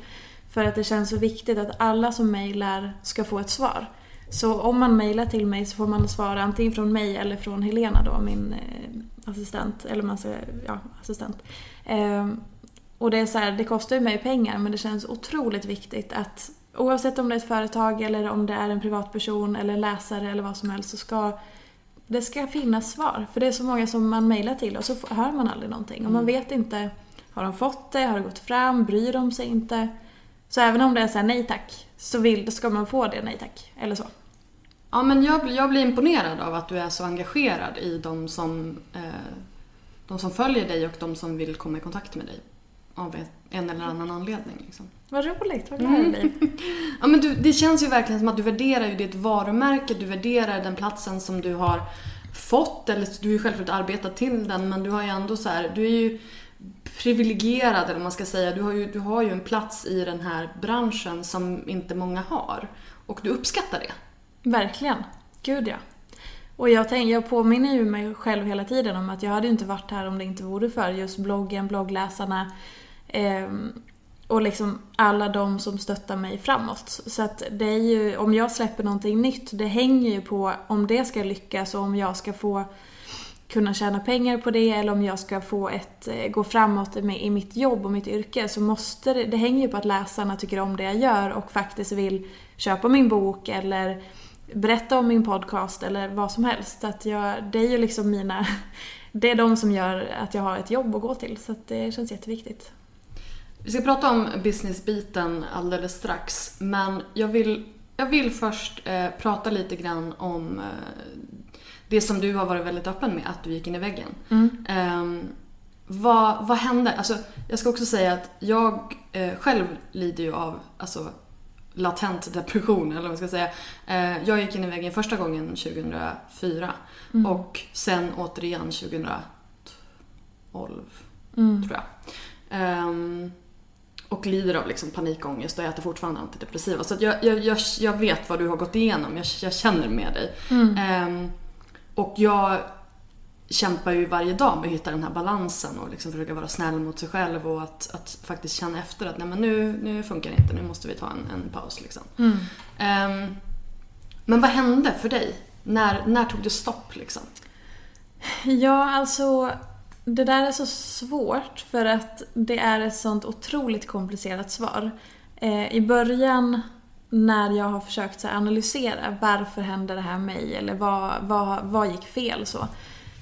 B: För att det känns så viktigt att alla som mejlar ska få ett svar. Så om man mejlar till mig så får man svara antingen från mig eller från Helena då, min eh, assistent. Eller man säger, ja, assistent. Ehm, och det är så här, det kostar ju mig pengar men det känns otroligt viktigt att oavsett om det är ett företag eller om det är en privatperson eller en läsare eller vad som helst så ska det ska finnas svar. För det är så många som man mejlar till och så hör man aldrig någonting. Och man mm. vet inte, har de fått det? Har det gått fram? Bryr de sig inte? Så även om det är så här, nej tack, så vill, ska man få det nej tack. Eller så.
A: Ja men jag, jag blir imponerad av att du är så engagerad i de som, eh, de som följer dig och de som vill komma i kontakt med dig av en eller annan anledning. Liksom.
B: Vad roligt, vad glad jag blir. (laughs)
A: ja, men du, det känns ju verkligen som att du värderar ju ditt varumärke, du värderar den platsen som du har fått, eller du har ju självklart arbetat till den, men du har ju ändå så här, du är ju privilegierad eller man ska säga. Du har, ju, du har ju en plats i den här branschen som inte många har. Och du uppskattar det.
B: Verkligen. Gud ja. Och jag, tänk, jag påminner ju mig själv hela tiden om att jag hade inte varit här om det inte vore för just bloggen, bloggläsarna Ehm, och liksom alla de som stöttar mig framåt. Så att det är ju, om jag släpper någonting nytt, det hänger ju på om det ska lyckas och om jag ska få kunna tjäna pengar på det eller om jag ska få ett, eh, gå framåt i mitt jobb och mitt yrke så måste det, det hänger ju på att läsarna tycker om det jag gör och faktiskt vill köpa min bok eller berätta om min podcast eller vad som helst. Så Att jag, det är ju liksom mina... (laughs) Det är de som gör att jag har ett jobb att gå till så att det känns jätteviktigt.
A: Vi ska prata om businessbiten alldeles strax men jag vill, jag vill först eh, prata lite grann om eh, det som du har varit väldigt öppen med, att du gick in i väggen. Mm. Eh, vad, vad hände? Alltså, jag ska också säga att jag eh, själv lider ju av alltså, latent depression eller vad man ska säga. Eh, jag gick in i väggen första gången 2004 mm. och sen återigen 2012 mm. tror jag. Och lider av liksom panikångest och äter fortfarande antidepressiva. Så jag, jag, jag, jag, vet vad du har gått igenom, jag, jag känner med dig. Mm. Um, och jag kämpar ju varje dag med att hitta den här balansen och liksom försöka vara snäll mot sig själv och att, att faktiskt känna efter att nej men nu, nu funkar det inte, nu måste vi ta en, en paus liksom. Mm. Um, men vad hände för dig? När, när tog det stopp liksom?
B: Ja, alltså det där är så svårt för att det är ett sånt otroligt komplicerat svar. Eh, I början när jag har försökt så analysera varför hände det här mig eller vad, vad, vad gick fel så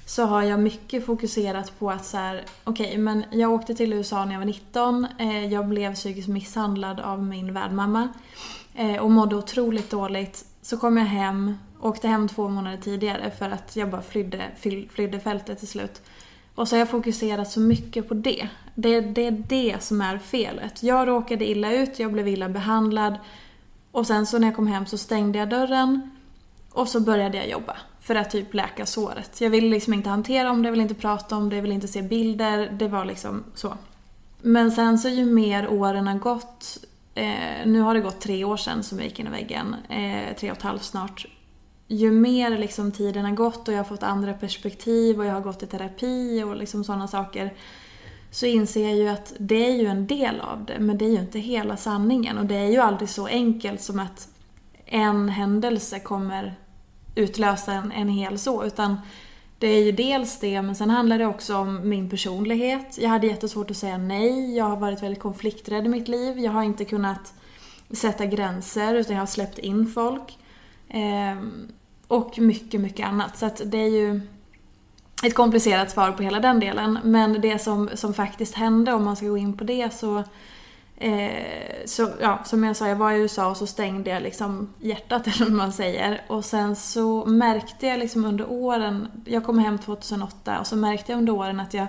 B: så har jag mycket fokuserat på att så här, okej okay, men jag åkte till USA när jag var 19, eh, jag blev psykiskt misshandlad av min värdmamma eh, och mådde otroligt dåligt. Så kom jag hem, åkte hem två månader tidigare för att jag bara flydde, flydde fältet till slut. Och så har jag fokuserat så mycket på det. det. Det är det som är felet. Jag råkade illa ut, jag blev illa behandlad och sen så när jag kom hem så stängde jag dörren och så började jag jobba för att typ läka såret. Jag ville liksom inte hantera om det, jag ville inte prata om det, jag ville inte se bilder. Det var liksom så. Men sen så ju mer åren har gått, eh, nu har det gått tre år sedan som jag gick in i väggen, eh, tre och ett halvt snart. Ju mer liksom tiden har gått och jag har fått andra perspektiv och jag har gått i terapi och liksom sådana saker så inser jag ju att det är ju en del av det, men det är ju inte hela sanningen. Och det är ju aldrig så enkelt som att en händelse kommer utlösa en, en hel så. Utan det är ju dels det, men sen handlar det också om min personlighet. Jag hade jättesvårt att säga nej. Jag har varit väldigt konflikträdd i mitt liv. Jag har inte kunnat sätta gränser, utan jag har släppt in folk. Eh, och mycket, mycket annat. Så att det är ju ett komplicerat svar på hela den delen. Men det som, som faktiskt hände, om man ska gå in på det, så Eh, så, ja, som jag sa, jag var i USA och så stängde jag liksom hjärtat (laughs) eller vad man säger. Och sen så märkte jag liksom under åren, jag kom hem 2008 och så märkte jag under åren att jag,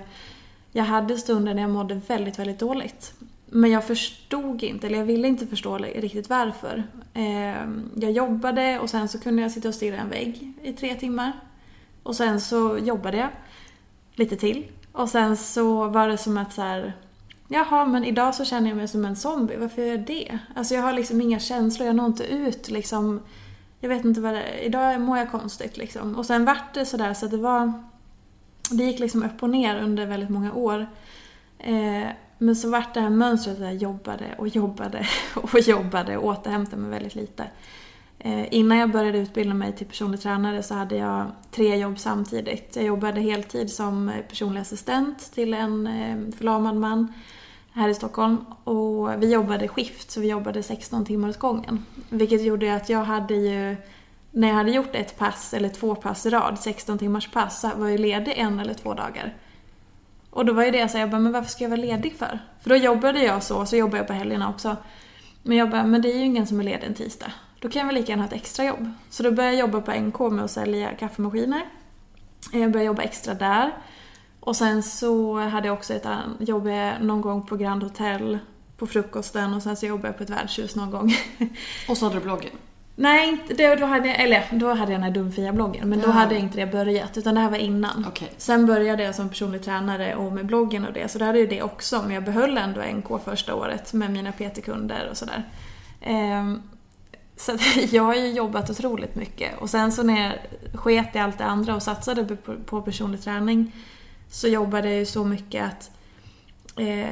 B: jag hade stunder när jag mådde väldigt, väldigt dåligt. Men jag förstod inte, eller jag ville inte förstå riktigt varför. Ehm, jag jobbade och sen så kunde jag sitta och stirra en vägg i tre timmar. Och sen så jobbade jag lite till. Och sen så var det som att så här, Jaha, men idag så känner jag mig som en zombie. Varför gör jag det? Alltså jag har liksom inga känslor, jag når inte ut liksom. Jag vet inte vad det är. Idag mår jag konstigt liksom. Och sen vart det sådär så att det var... Det gick liksom upp och ner under väldigt många år. Eh, men så vart det här mönstret där jag jobbade och jobbade (laughs) och jobbade och återhämtade mig väldigt lite. Eh, innan jag började utbilda mig till personlig tränare så hade jag tre jobb samtidigt. Jag jobbade heltid som personlig assistent till en eh, förlamad man här i Stockholm. Och vi jobbade skift, så vi jobbade 16 timmar åt gången. Vilket gjorde att jag hade ju, när jag hade gjort ett pass eller två pass i rad, 16 timmars pass, så var jag ledig en eller två dagar. Och då var ju det så jag bara, men varför ska jag vara ledig för? För då jobbade jag så, så jobbade jag på helgerna också. Men jag bara, men det är ju ingen som är ledig en tisdag. Då kan jag väl lika gärna ha ett extrajobb. Så då började jag jobba på NK med att sälja kaffemaskiner. Jag började jobba extra där. Och sen så hade jag också ett jobb någon gång på Grand Hotel på frukosten och sen så jobbade jag på ett värdshus någon gång. (laughs)
A: Och så hade du bloggen?
B: Nej, det, då, hade jag, eller, då hade jag den här Dumfia-bloggen men ja. då hade jag inte det börjat utan det här var innan.
A: Okay.
B: Sen började jag som personlig tränare och med bloggen och det så då hade jag det också men jag behöll ändå NK första året med mina PT-kunder och sådär. Ehm, så (laughs) jag har ju jobbat otroligt mycket och sen så när jag sket i allt det andra och satsade på personlig träning så jobbade jag ju så mycket att eh,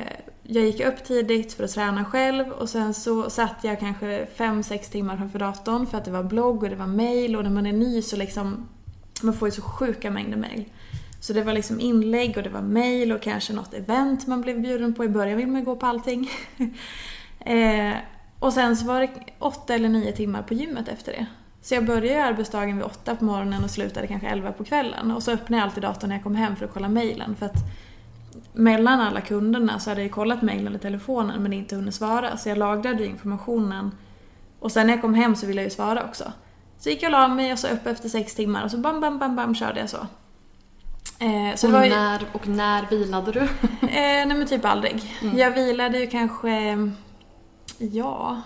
B: jag gick upp tidigt för att träna själv och sen så satt jag kanske 5-6 timmar framför datorn för att det var blogg och det var mail och när man är ny så liksom man får ju så sjuka mängder mail. Så det var liksom inlägg och det var mail och kanske något event man blev bjuden på. I början vill man ju gå på allting. (laughs) eh, och sen så var det 8 eller 9 timmar på gymmet efter det. Så jag började arbetsdagen vid 8 på morgonen och slutade kanske 11 på kvällen. Och så öppnade jag alltid datorn när jag kom hem för att kolla mailen. För att mellan alla kunderna så hade jag kollat mejlen och telefonen men inte hunnit svara. Så jag lagrade informationen. Och sen när jag kom hem så ville jag ju svara också. Så gick jag och la mig och så upp efter sex timmar och så bam, bam, bam, bam körde jag så.
A: Eh, så och, ju... när, och när vilade du? eh,
B: nej men typ aldrig. Mm. Jag vilade ju kanske, ja,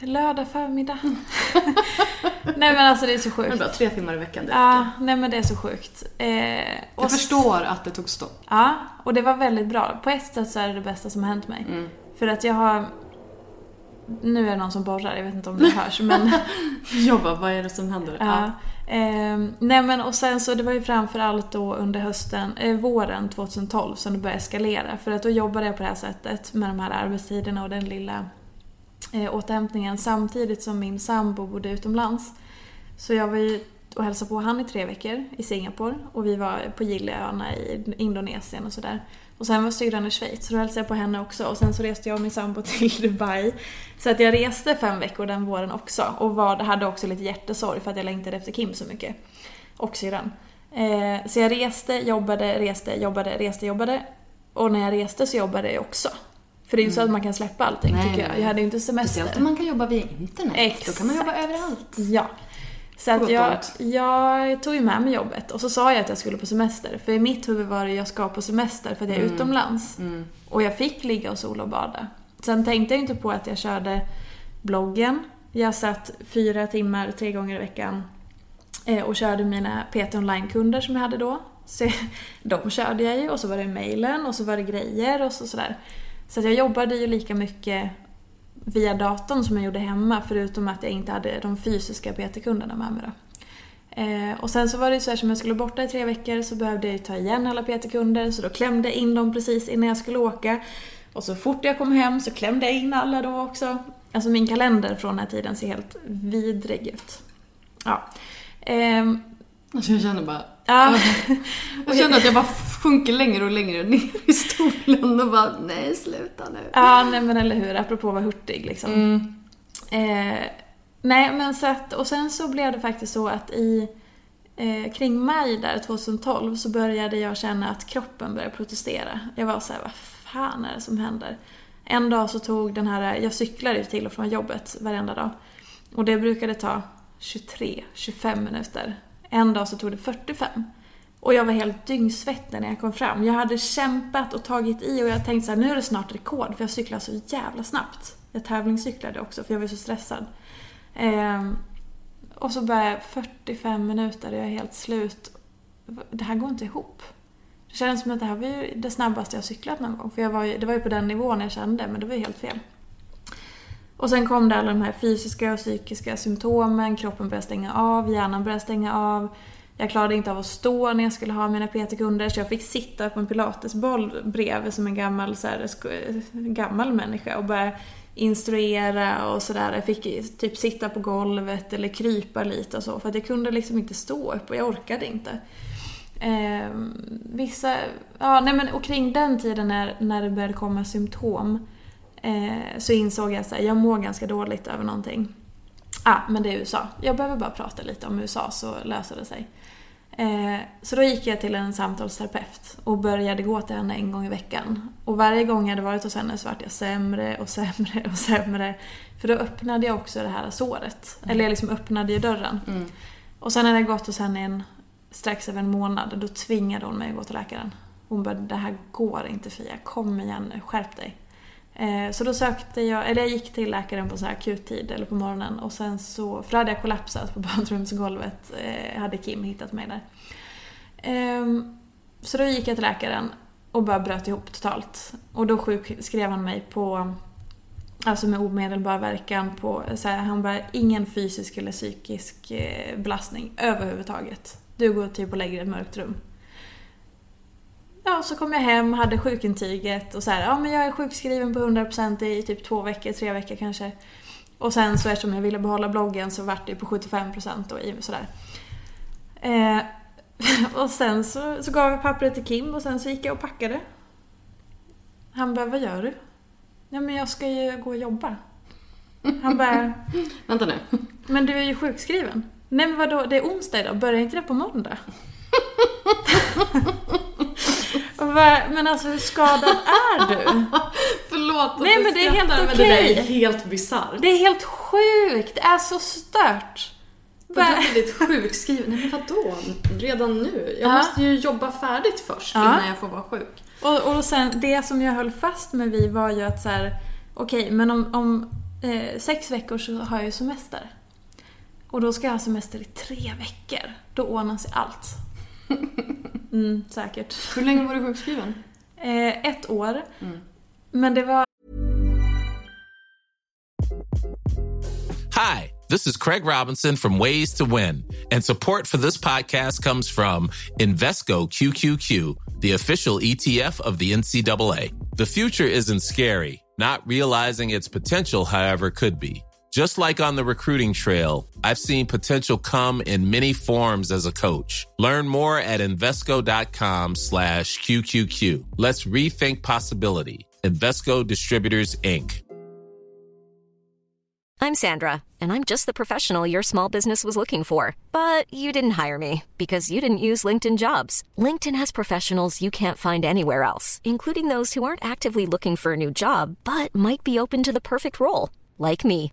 B: lördag förmiddag. (laughs) nej men alltså det är så sjukt.
A: Men bara tre timmar i veckan,
B: det Ja, nej men det är så sjukt. Eh,
A: jag förstår att det tog stopp.
B: Ja, och det var väldigt bra. På ett sätt så är det det bästa som har hänt mig. Mm. För att jag har... Nu är det någon som borrar, jag vet inte om det hörs men... (laughs)
A: jag bara, vad är det som händer?
B: Ja. Eh, nej men och sen så, det var ju framförallt då under hösten, eh, våren 2012 som det började eskalera. För att då jobbade jag på det här sättet med de här arbetstiderna och den lilla eh, återhämtningen samtidigt som min sambo bodde utomlands. Så jag var ju och hälsade på han i tre veckor i Singapore och vi var på Gilleöarna i Indonesien och sådär. Och sen var syrran i Schweiz, så då hälsade jag på henne också. Och sen så reste jag och min sambo (laughs) till Dubai. Så att jag reste fem veckor den våren också. Och var, hade också lite hjärtesorg för att jag längtade efter Kim så mycket. Och syrran. Eh, så jag reste, jobbade, reste, jobbade, reste, jobbade. Och när jag reste så jobbade jag också. För det är ju så att mm. man kan släppa allting nej, tycker jag. Jag hade ju inte semester.
A: Speciellt om man kan jobba via internet.
B: Exakt.
A: Då kan man jobba överallt.
B: Ja. Så att jag, jag tog ju med mig jobbet och så sa jag att jag skulle på semester. För i mitt huvud var det jag ska på semester för att jag är mm. utomlands. Mm. Och jag fick ligga och sola och bada. Sen tänkte jag inte på att jag körde bloggen. Jag satt fyra timmar tre gånger i veckan eh, och körde mina PT online-kunder som jag hade då. Så (laughs) de körde jag ju och så var det mailen och så var det grejer och så sådär. Så jag jobbade ju lika mycket via datorn som jag gjorde hemma förutom att jag inte hade de fysiska PT-kunderna med mig då. Eh, och sen så var det ju så här som jag skulle borta i tre veckor så behövde jag ju ta igen alla PT-kunder så då klämde jag in dem precis innan jag skulle åka. Och så fort jag kom hem så klämde jag in alla då också. Alltså min kalender från den här tiden ser helt vidrig ut. Ja. Eh,
A: alltså jag känner bara... Ja. jag känner att jag bara sjunker längre och längre ner i stolen och bara nej sluta nu.
B: Ja, nej men eller hur, apropå att vara hurtig liksom. Mm. Eh, nej men så att, och sen så blev det faktiskt så att i eh, kring maj där 2012 så började jag känna att kroppen började protestera. Jag var så här, vad fan är det som händer? En dag så tog den här, jag cyklade till och från jobbet varenda dag. Och det brukade ta 23-25 minuter. En dag så tog det 45. Och jag var helt dyngsvettig när jag kom fram. Jag hade kämpat och tagit i och jag tänkte så här, nu är det snart rekord för jag cyklar så jävla snabbt. Jag tävlingscyklade också för jag var så stressad. Eh, och så började 45 minuter och jag är helt slut. Det här går inte ihop. Det kändes som att det här var ju det snabbaste jag cyklat någon gång. För jag var ju, det var ju på den nivån jag kände, men det var ju helt fel. Och sen kom det alla de här fysiska och psykiska symptomen. Kroppen började stänga av, hjärnan började stänga av. Jag klarade inte av att stå när jag skulle ha mina PT-kunder så jag fick sitta på en pilatesboll bredvid som en gammal, så här, gammal människa och börja instruera och sådär. Jag fick typ sitta på golvet eller krypa lite och så för att jag kunde liksom inte stå upp och jag orkade inte. Eh, vissa, ja nej men och kring den tiden när, när det började komma symptom eh, så insåg jag att jag mår ganska dåligt över någonting. ah, men det är USA. Jag behöver bara prata lite om USA så löser det sig. Eh, så då gick jag till en samtalsterapeut och började gå till henne en gång i veckan. Och varje gång jag hade varit hos henne så vart jag sämre och sämre och sämre. För då öppnade jag också det här såret. Mm. Eller jag liksom öppnade ju dörren. Mm. Och sen när jag gått hos henne en, strax över en månad, då tvingade hon mig att gå till läkaren. Hon bara, det här går inte Fia, kom igen nu, skärp dig. Eh, så då sökte jag, eller jag gick till läkaren på så här akuttid eller på morgonen och sen så, för då hade jag kollapsat på (laughs) badrumsgolvet, eh, hade Kim hittat mig där. Ehm, så då gick jag till läkaren och bara bröt ihop totalt. Och då sjukskrev han mig på, alltså med omedelbar verkan på, så här, han bara, ingen fysisk eller psykisk eh, belastning överhuvudtaget. Du går typ och lägger dig i ett mörkt rum. Ja, så kom jag hem, hade sjukintyget och så här, ja men jag är sjukskriven på 100% i typ två veckor, tre veckor kanske. Och sen så eftersom jag ville behålla bloggen så vart det på 75% och sådär. Eh, (laughs) och sen så, så gav jag pappret till Kim och sen så gick jag och packade. Han bara, vad gör du? Ja men jag ska ju gå och jobba. Han bara... (laughs)
A: Vänta nu.
B: Men du är ju sjukskriven. Nej men vadå, det är onsdag idag, börjar inte det på måndag? (laughs) Men alltså hur skadad är du? (laughs)
A: Förlåt att
B: Nej men det är helt okej. Okay.
A: Men det där är helt bisarrt.
B: Det är helt sjukt. Det är så stört.
A: Och du har blivit sjukskriven. Nej men vadå? Redan nu? Jag ja. måste ju jobba färdigt först innan jag får vara sjuk.
B: Och, och sen, det som jag höll fast med vid var ju att så här, okej okay, men om, om eh, sex veckor så har jag ju semester. Och då ska jag ha semester i tre veckor. Då ordnar sig allt. (laughs) Mm, säkert.
A: Hur länge var du sjukskriven? (laughs)
B: Eh, ett år. Mm. Men det var...
C: Hi, this is Craig Robinson from Ways to Win. And support for this podcast comes from Invesco QQQ, the official ETF of the NCAA. The future isn't scary. Not realizing its potential, however, could be. Just like on the recruiting trail, I've seen potential come in many forms as a coach. Learn more at Invesco.com slash QQQ. Let's rethink possibility. Investco Distributors, Inc.
D: I'm Sandra, and I'm just the professional your small business was looking for. But you didn't hire me because you didn't use LinkedIn jobs. LinkedIn has professionals you can't find anywhere else, including those who aren't actively looking for a new job, but might be open to the perfect role, like me.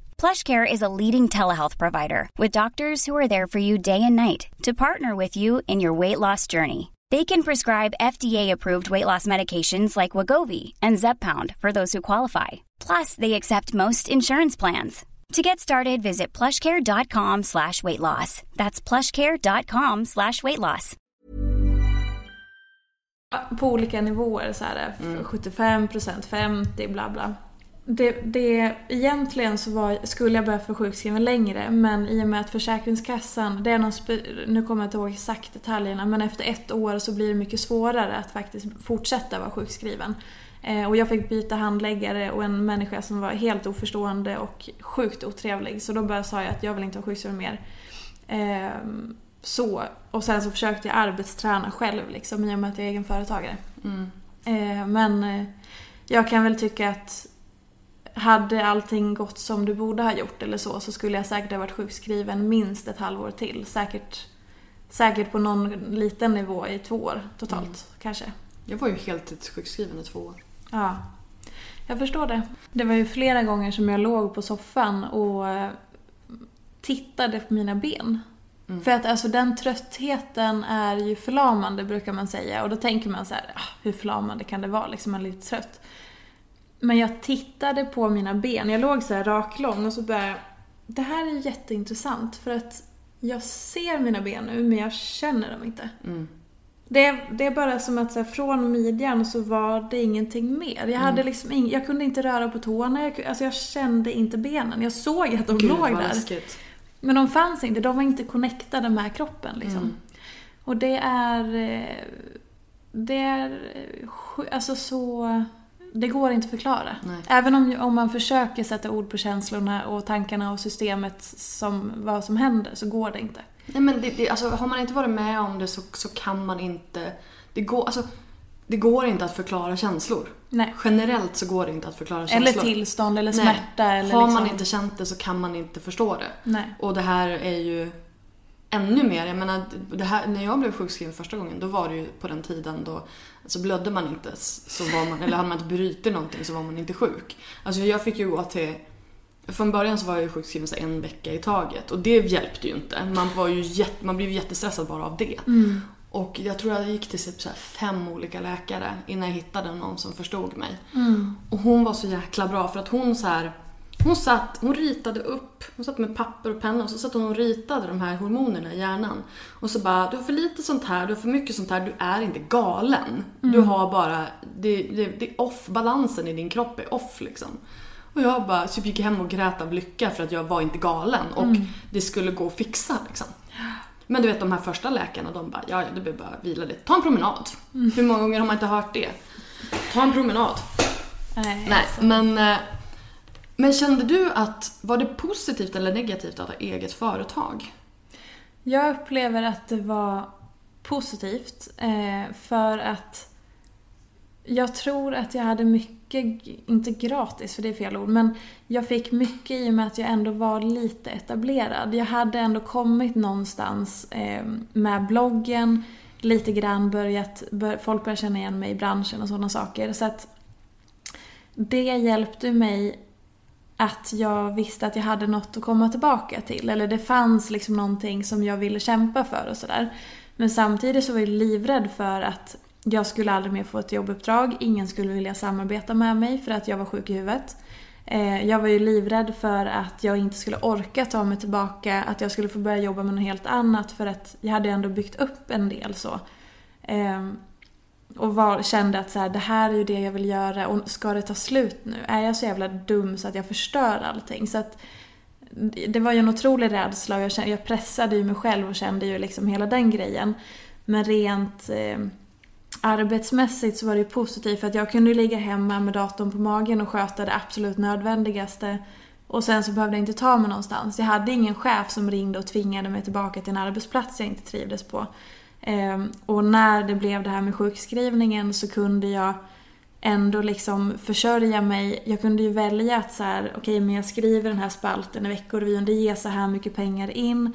E: PlushCare is a leading telehealth provider with doctors who are there for you day and night to partner with you in your weight loss journey. They can prescribe FDA-approved weight loss medications like Wagovi and Zepbound for those who qualify. Plus, they accept most insurance plans. To get started, visit plushcare.com slash weight loss. That's plushcare.com slash weight loss.
B: På olika nivåer, så här, mm. 75%, 50, bla bla. Det, det, egentligen så var, skulle jag börja få sjukskriven längre men i och med att Försäkringskassan, det är någon, nu kommer jag inte ihåg exakt detaljerna, men efter ett år så blir det mycket svårare att faktiskt fortsätta vara sjukskriven. Eh, och jag fick byta handläggare och en människa som var helt oförstående och sjukt otrevlig. Så då bara sa jag att jag vill inte vara sjukskriven mer. Ehm, så. Och sen så försökte jag arbetsträna själv liksom i och med att jag är egen företagare.
A: Mm.
B: Ehm, men eh, jag kan väl tycka att hade allting gått som du borde ha gjort eller så, så skulle jag säkert ha varit sjukskriven minst ett halvår till. Säkert, säkert på någon liten nivå i två år totalt
A: Mm.
B: kanske.
A: Jag var ju heltidssjukskriven i två år.
B: Ja, jag förstår det. Det var ju flera gånger som jag låg på soffan och eh, tittade på mina ben.
A: Mm.
B: För att alltså den tröttheten är ju förlamande brukar man säga och då tänker man så här, ah, hur förlamande kan det vara liksom, man är lite trött. Men jag tittade på mina ben, jag låg så här raklång och så började jag, det här är jätteintressant för att jag ser mina ben nu men jag känner dem inte.
A: Mm.
B: Det, det är bara som att så här, från midjan så var det ingenting mer. Jag, hade liksom ing, jag kunde inte röra på tårna, jag, alltså jag kände inte benen. Jag såg att de
A: Gud,
B: låg där.
A: läskigt.
B: Men de fanns inte, de var inte connectade med kroppen liksom.
A: Mm.
B: Och det är... eh, Det är eh, alltså så... Det går inte att förklara.
A: Nej.
B: Även om, om man försöker sätta ord på känslorna och tankarna och systemet som vad som händer så går det inte.
A: Nej men det, det, alltså, har man inte varit med om det så, så kan man inte... Det går, alltså, det går inte att förklara känslor.
B: Nej.
A: Generellt så går det inte att förklara känslor.
B: Eller tillstånd eller
A: Nej.
B: smärta eller
A: Har
B: liksom...
A: man inte känt det så kan man inte förstå det.
B: Nej.
A: Och det här är ju ännu mer. Jag menar, det här, när jag blev sjukskriven första gången då var det ju på den tiden då alltså blödde man inte så var man, eller hade man inte brutit någonting så var man inte sjuk. Alltså jag fick ju gå till från början så var jag ju sjukskriven så en vecka i taget och det hjälpte ju inte. Man, var ju jätte, man blev ju jättestressad bara av det.
B: Mm.
A: Och jag tror jag gick till typ så fem olika läkare innan jag hittade någon som förstod mig.
B: Mm.
A: Och hon var så jäkla bra för att hon så här, hon satt, hon ritade upp, hon satt med papper och penna och så satt hon och ritade de här hormonerna i hjärnan. Och så bara, du har för lite sånt här, du har för mycket sånt här, du är inte galen. Du har bara, det, det, det är off, balansen i din kropp är off liksom. Och jag bara typ gick hem och grät av lycka för att jag var inte galen och det skulle gå att fixa liksom. Men du vet de här första läkarna de bara, ja ja du behöver bara vila lite. Ta en promenad. Hur många gånger har man inte hört det? Ta en promenad.
B: Nej,
A: Nej,
B: alltså.
A: men, eh, men kände du att, var det positivt eller negativt att ha eget företag?
B: Jag upplever att det var positivt eh, för att jag tror att jag hade mycket, inte gratis för det är fel ord, men jag fick mycket i och med att jag ändå var lite etablerad. Jag hade ändå kommit någonstans eh, med bloggen, lite grann börjat, folk började känna igen mig i branschen och sådana saker. Så att det hjälpte mig att jag visste att jag hade något att komma tillbaka till. Eller det fanns liksom någonting som jag ville kämpa för och sådär. Men samtidigt så var jag livrädd för att jag skulle aldrig mer få ett jobbuppdrag. Ingen skulle vilja samarbeta med mig för att jag var sjuk i huvudet. Eh, jag var ju livrädd för att jag inte skulle orka ta mig tillbaka, att jag skulle få börja jobba med något helt annat för att jag hade ändå byggt upp en del så. Ehm, och var, kände att så här, det här är ju det jag vill göra och ska det ta slut nu? Är jag så jävla dum så att jag förstör allting? Så att det var ju en otrolig rädsla och jag, kände, jag pressade ju mig själv och kände ju liksom hela den grejen. Men rent eh, arbetsmässigt så var det ju positivt för att jag kunde ju ligga hemma med datorn på magen och sköta det absolut nödvändigaste. Och sen så behövde jag inte ta mig någonstans. Jag hade ingen chef som ringde och tvingade mig tillbaka till en arbetsplats jag inte trivdes på. Ehm, och när det blev det här med sjukskrivningen så kunde jag ändå liksom försörja mig. Jag kunde ju välja att så här, okej men jag skriver den här spalten i Veckorevyn, det ger så här mycket pengar in.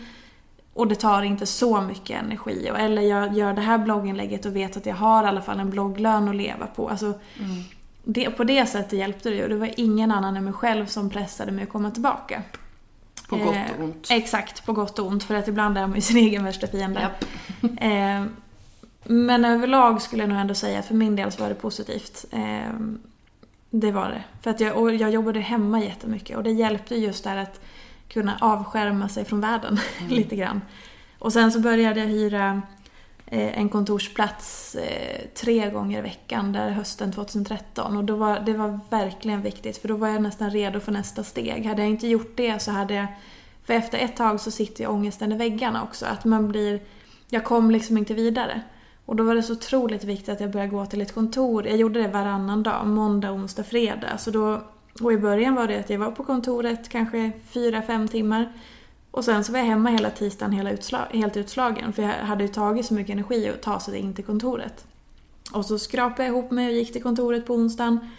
B: Och det tar inte så mycket energi. Och- Eller jag gör det här blogginlägget och vet att jag har i alla fall en blogglön att leva på. Alltså, det, på det sättet hjälpte det ju. Det var ingen annan än mig själv som pressade mig att komma tillbaka.
A: På gott
B: Eh,
A: och ont.
B: Exakt, på gott och ont. För att ibland är man ju sin (laughs) egen värsta fiende.
A: Japp.
B: Eh, men överlag skulle jag nog ändå säga att för min del så var det positivt. Eh, det var det. För att jag, och jag jobbade hemma jättemycket och det hjälpte just där att kunna avskärma sig från världen (laughs) lite grann. Och sen så började jag hyra eh, Eh, en kontorsplats eh, tre gånger i veckan där hösten 2013 och då var, det var verkligen viktigt för då var jag nästan redo för nästa steg. Hade jag inte gjort det så hade jag... För efter ett tag så sitter ju ångesten i väggarna också. Att man blir... Jag kom liksom inte vidare. Och då var det så otroligt viktigt att jag började gå till ett kontor. Jag gjorde det varannan dag, måndag, onsdag, fredag. Så då, och i början var det att jag var på kontoret kanske fyra fem timmar. Och sen så var jag hemma hela tisdagen hela utslag, helt utslagen för jag hade ju tagit så mycket energi att ta sig in till kontoret. Och så skrapade jag ihop mig och gick till kontoret på onsdagen.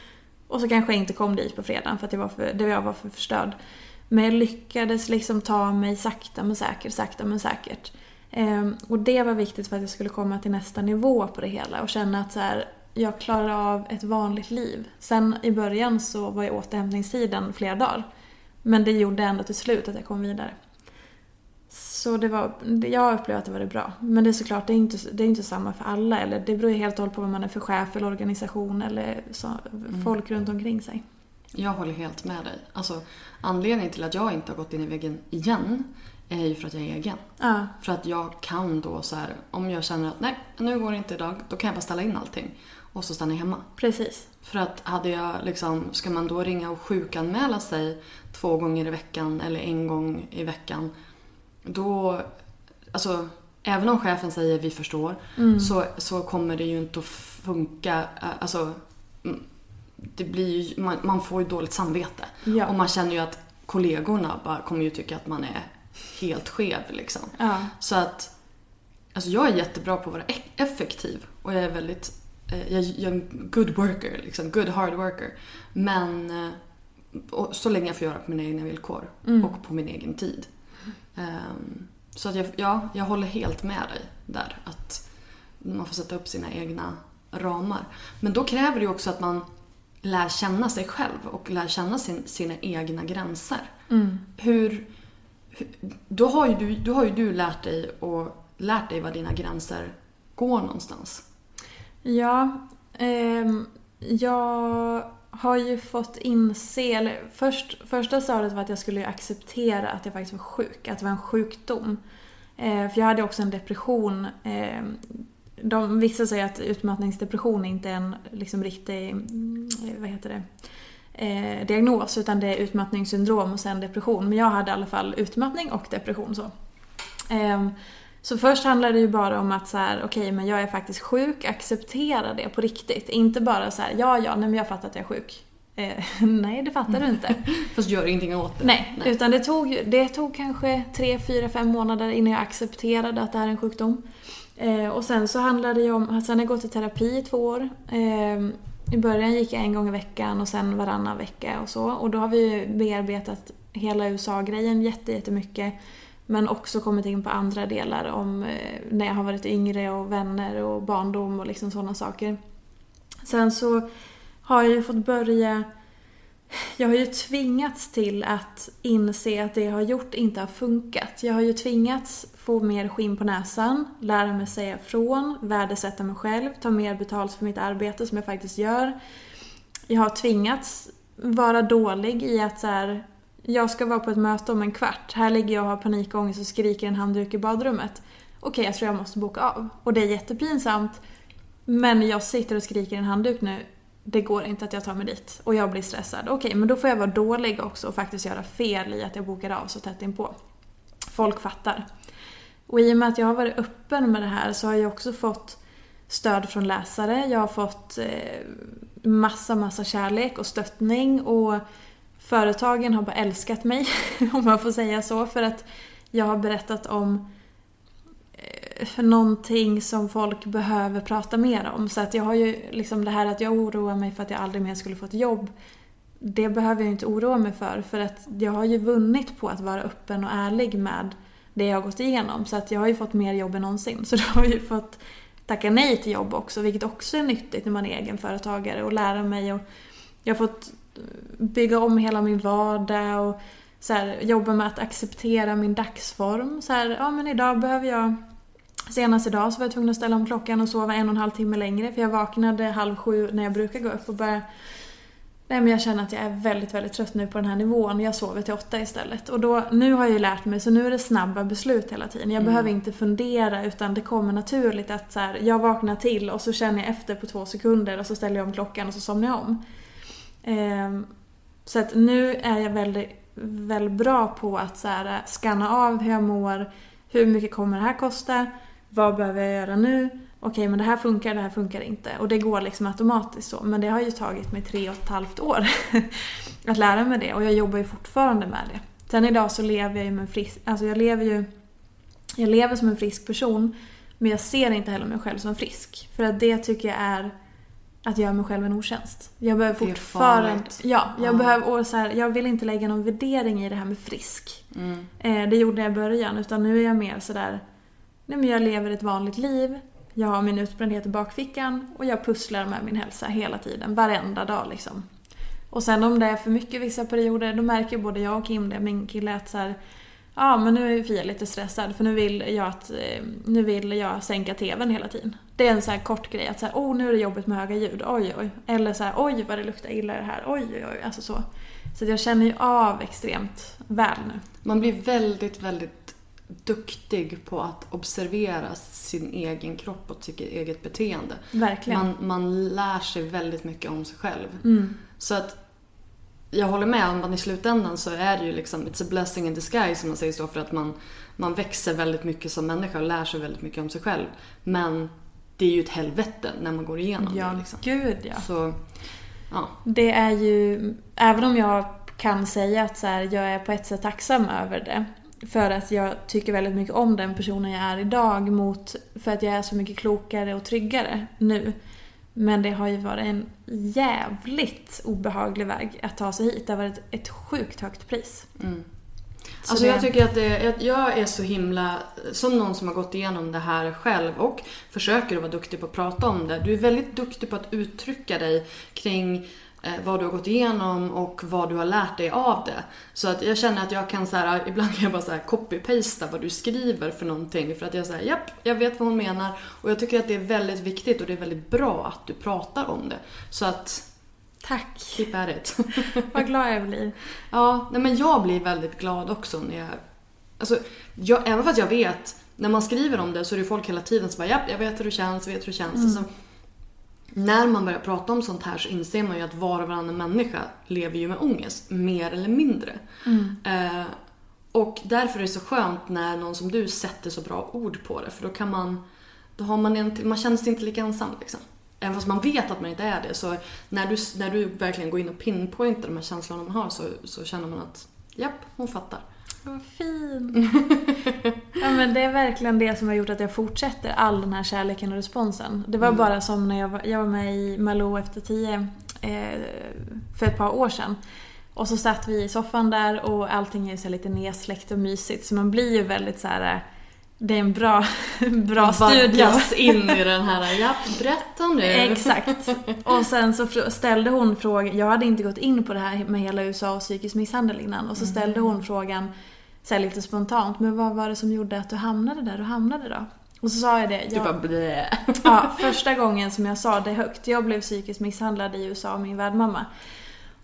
B: Och så kanske jag inte kom dit på fredagen för att jag var för, det jag var för förstörd. Men jag lyckades liksom ta mig sakta men säkert, sakta men säkert. Ehm, och det var viktigt för att jag skulle komma till nästa nivå på det hela och känna att så här, jag klarar av ett vanligt liv. Sen i början så var ju återhämtningstiden flera dagar. Men det gjorde ändå till slut att jag kom vidare. Så det var, jag upplevde att det var det bra. Men det är såklart, det är inte, det är inte samma för alla. Eller det beror ju helt och hållet på vad man är för chef eller organisation eller så, mm. folk runt omkring sig.
A: Jag håller helt med dig. Alltså, anledningen till att jag inte har gått in i väggen igen är ju för att jag är egen.
B: Ja.
A: För att jag kan då så här, om jag känner att nej, nu går det inte idag, då kan jag bara ställa in allting. Och så stannar jag hemma.
B: Precis.
A: För att hade jag liksom, ska man då ringa och sjukanmäla sig två gånger i veckan eller en gång i veckan. Då, alltså även om chefen säger vi förstår mm. så, så kommer det ju inte att funka. Alltså, mm, det blir ju, man, man får ju dåligt samvete. Ja. Och man känner ju att kollegorna bara kommer ju tycka att man är helt skev liksom.
B: Ja.
A: Så att alltså jag är jättebra på att vara effektiv och jag är väldigt eh, jag, jag är en good worker, liksom, good hard worker. Men eh, så länge jag får göra på mina egna villkor mm. och på min egen tid. Um, så att jag, ja, jag håller helt med dig där. Att man får sätta upp sina egna ramar. Men då kräver det också att man lär känna sig själv och lär känna sin, sina egna gränser.
B: Mm.
A: Hur, hur, då, har ju du, då har ju du lärt dig och lärt dig var dina gränser går någonstans.
B: Ja, eh, jag har ju fått inse, eller först, första stadiet var att jag skulle acceptera att jag faktiskt var sjuk, att det var en sjukdom. Eh, för jag hade också en depression. Eh, de, vissa säger att utmattningsdepression inte är en liksom, riktig, mm, vad heter det, eh, diagnos utan det är utmattningssyndrom och sen depression. Men jag hade i alla fall utmattning och depression. så. Ehm, så först handlade det ju bara om att så här, okej okay, men jag är faktiskt sjuk, acceptera det på riktigt. Inte bara så här, ja ja, nej men jag fattar att jag är sjuk. Eh, (laughs) nej, det fattar du inte. (laughs)
A: Fast gör ingenting åt det.
B: Nej, nej, utan det tog, det tog kanske tre, fyra, fem månader innan jag accepterade att det här är en sjukdom. Eh, och sen så handlade det ju om, sen har jag gått i terapi i två år. Eh, I början gick jag en gång i veckan och sen varannan vecka och så. Och då har vi bearbetat hela USA-grejen jättemycket. Men också kommit in på andra delar om eh, när jag har varit yngre och vänner och barndom och liksom sådana saker. Sen så har jag ju fått börja... Jag har ju tvingats till att inse att det jag har gjort inte har funkat. Jag har ju tvingats få mer skinn på näsan, lära mig säga ifrån, värdesätta mig själv, ta mer betalt för mitt arbete som jag faktiskt gör. Jag har tvingats vara dålig i att så här, jag ska vara på ett möte om en kvart. Här ligger jag och har panikångest och skriker en handduk i badrummet. Okej, okay, jag tror jag måste boka av. Och det är jättepinsamt. Men jag sitter och skriker en handduk nu. Det går inte att jag tar mig dit. Och jag blir stressad. Okej, okay, men då får jag vara dålig också och faktiskt göra fel i att jag bokar av så tätt inpå. Folk fattar. Och i och med att jag har varit öppen med det här så har jag också fått stöd från läsare. Jag har fått eh, massa, massa kärlek och stöttning. Och företagen har bara älskat mig, (laughs) om man får säga så. För att jag har berättat om eh, någonting som folk behöver prata mer om. Så att jag har ju liksom det här att jag oroar mig för att jag aldrig mer skulle få ett jobb. Det behöver jag inte oroa mig för. För att jag har ju vunnit på att vara öppen och ärlig med det jag har gått igenom. Så att jag har ju fått mer jobb än någonsin. Så (laughs) då har jag ju fått tacka nej till jobb också, vilket också är nyttigt när man är egenföretagare och lära mig. Och jag har fått bygga om hela min vardag och så här, jobba med att acceptera min dagsform. Så här, ja men idag behöver jag Senast idag så var jag tvungen att ställa om klockan och sova en och en halv timme längre för jag vaknade halv sju när jag brukar gå upp och börja Nej men jag känner att jag är väldigt, väldigt trött nu på den här nivån. Jag sover till åtta istället. Och då, nu har jag ju lärt mig, så nu är det snabba beslut hela tiden. Jag mm. behöver inte fundera utan det kommer naturligt att så här, jag vaknar till och så känner jag efter på två sekunder och så ställer jag om klockan och så somnar jag om. Eh, så att nu är jag väldigt, väldigt bra på att så här, eh, scanna av hur jag mår, hur mycket kommer det här kosta, vad behöver jag göra nu, okej men det här funkar, det här funkar inte. Och det går liksom automatiskt så. Men det har ju tagit mig tre och ett halvt år (laughs) att lära mig det och jag jobbar ju fortfarande med det. Sen idag så lever jag ju med en frisk, alltså jag lever ju, jag lever som en frisk person. Men jag ser inte heller mig själv som frisk. För att det tycker jag är att göra mig själv en otjänst. Jag behöver fortfarande... Ja, jag
A: Ja.
B: behöver... Och så här, jag vill inte lägga någon värdering i det här med frisk.
A: Mm.
B: Eh, det gjorde jag i början. Utan nu är jag mer sådär... Nej men jag lever ett vanligt liv. Jag har min utbrändhet i bakfickan. Och jag pusslar med min hälsa hela tiden. Varenda dag liksom. Och sen om det är för mycket vissa perioder, då märker både jag och Kim det, min kille, att så här, Ja men nu är Fia lite stressad för nu vill jag att, eh, nu vill jag sänka TVn hela tiden. Det är en så här kort grej att här, oh nu är det jobbigt med höga ljud, oj oj. Eller så här, oj vad det luktar illa i det här, oj oj oj. Alltså så. Så jag känner ju av extremt väl nu.
A: Man blir väldigt, väldigt duktig på att observera sin egen kropp och sitt eget beteende.
B: Verkligen.
A: Man, man lär sig väldigt mycket om sig själv.
B: Mm.
A: Så att jag håller med om att i slutändan så är det ju liksom it's a blessing in disguise som man säger så för att man, man växer väldigt mycket som människa och lär sig väldigt mycket om sig själv. Men det är ju ett helvete när man går igenom
B: Ja,
A: det liksom.
B: gud ja.
A: Så, ja.
B: Det är ju, även om jag kan säga att så här, jag är på ett sätt tacksam över det. För att jag tycker väldigt mycket om den personen jag är idag mot, för att jag är så mycket klokare och tryggare nu. Men det har ju varit en jävligt obehaglig väg att ta sig hit. Det har varit ett sjukt högt pris.
A: Mm.
B: Så
A: Alltså jag tycker att det, jag är så himla, som någon som har gått igenom det här själv och försöker att vara duktig på att prata om det. Du är väldigt duktig på att uttrycka dig kring vad du har gått igenom och vad du har lärt dig av det. Så att jag känner att jag kan så här, (laughs) ibland kan jag bara så här copy-pasta vad du skriver för någonting för att jag säger japp, jag vet vad hon menar och jag tycker att det är väldigt viktigt och det är väldigt bra att du pratar om det. Så att
B: Tack!
A: keep at it. (laughs)
B: Vad glad jag blir.
A: Ja, nej men jag blir väldigt glad också när jag... Alltså, jag, även fast jag vet, när man skriver om det så är det folk hela tiden som bara japp, jag vet hur det känns, jag vet hur det känns. Alltså, när man börjar prata om sånt här så inser man ju att var och varannan människa lever ju med ångest, mer eller mindre. Eh, och därför är det så skönt när någon som du sätter så bra ord på det, för då kan man... Då har man, en, man känner sig inte lika ensam liksom. Även fast man vet att man inte är det så när du, när du verkligen går in och pinpointar de här känslorna man har så, så känner man att japp, hon fattar.
B: Vad fin. (laughs) ja, men det är verkligen det som har gjort att jag fortsätter all den här kärleken och responsen. Det var bara som när jag var, jag var med i Malou efter tio eh, för ett par år sedan. Och så satt vi i soffan där och allting är så lite nedsläckt och mysigt så man blir ju väldigt så här. eh, Det är en bra, (laughs) bra.
A: Vaggas in i den här, japp, berätta nu. (laughs)
B: Exakt. Och sen så ställde hon frågan, jag hade inte gått in på det här med hela USA och psykisk misshandel innan. Och så ställde hon frågan så lite spontant, men vad var det som gjorde att du hamnade där du hamnade då? Och så sa jag det.
A: Du
B: Jag,
A: bara blä.
B: ja, (laughs) första gången som jag sa det högt, jag blev psykiskt misshandlad i USA av min värdmamma.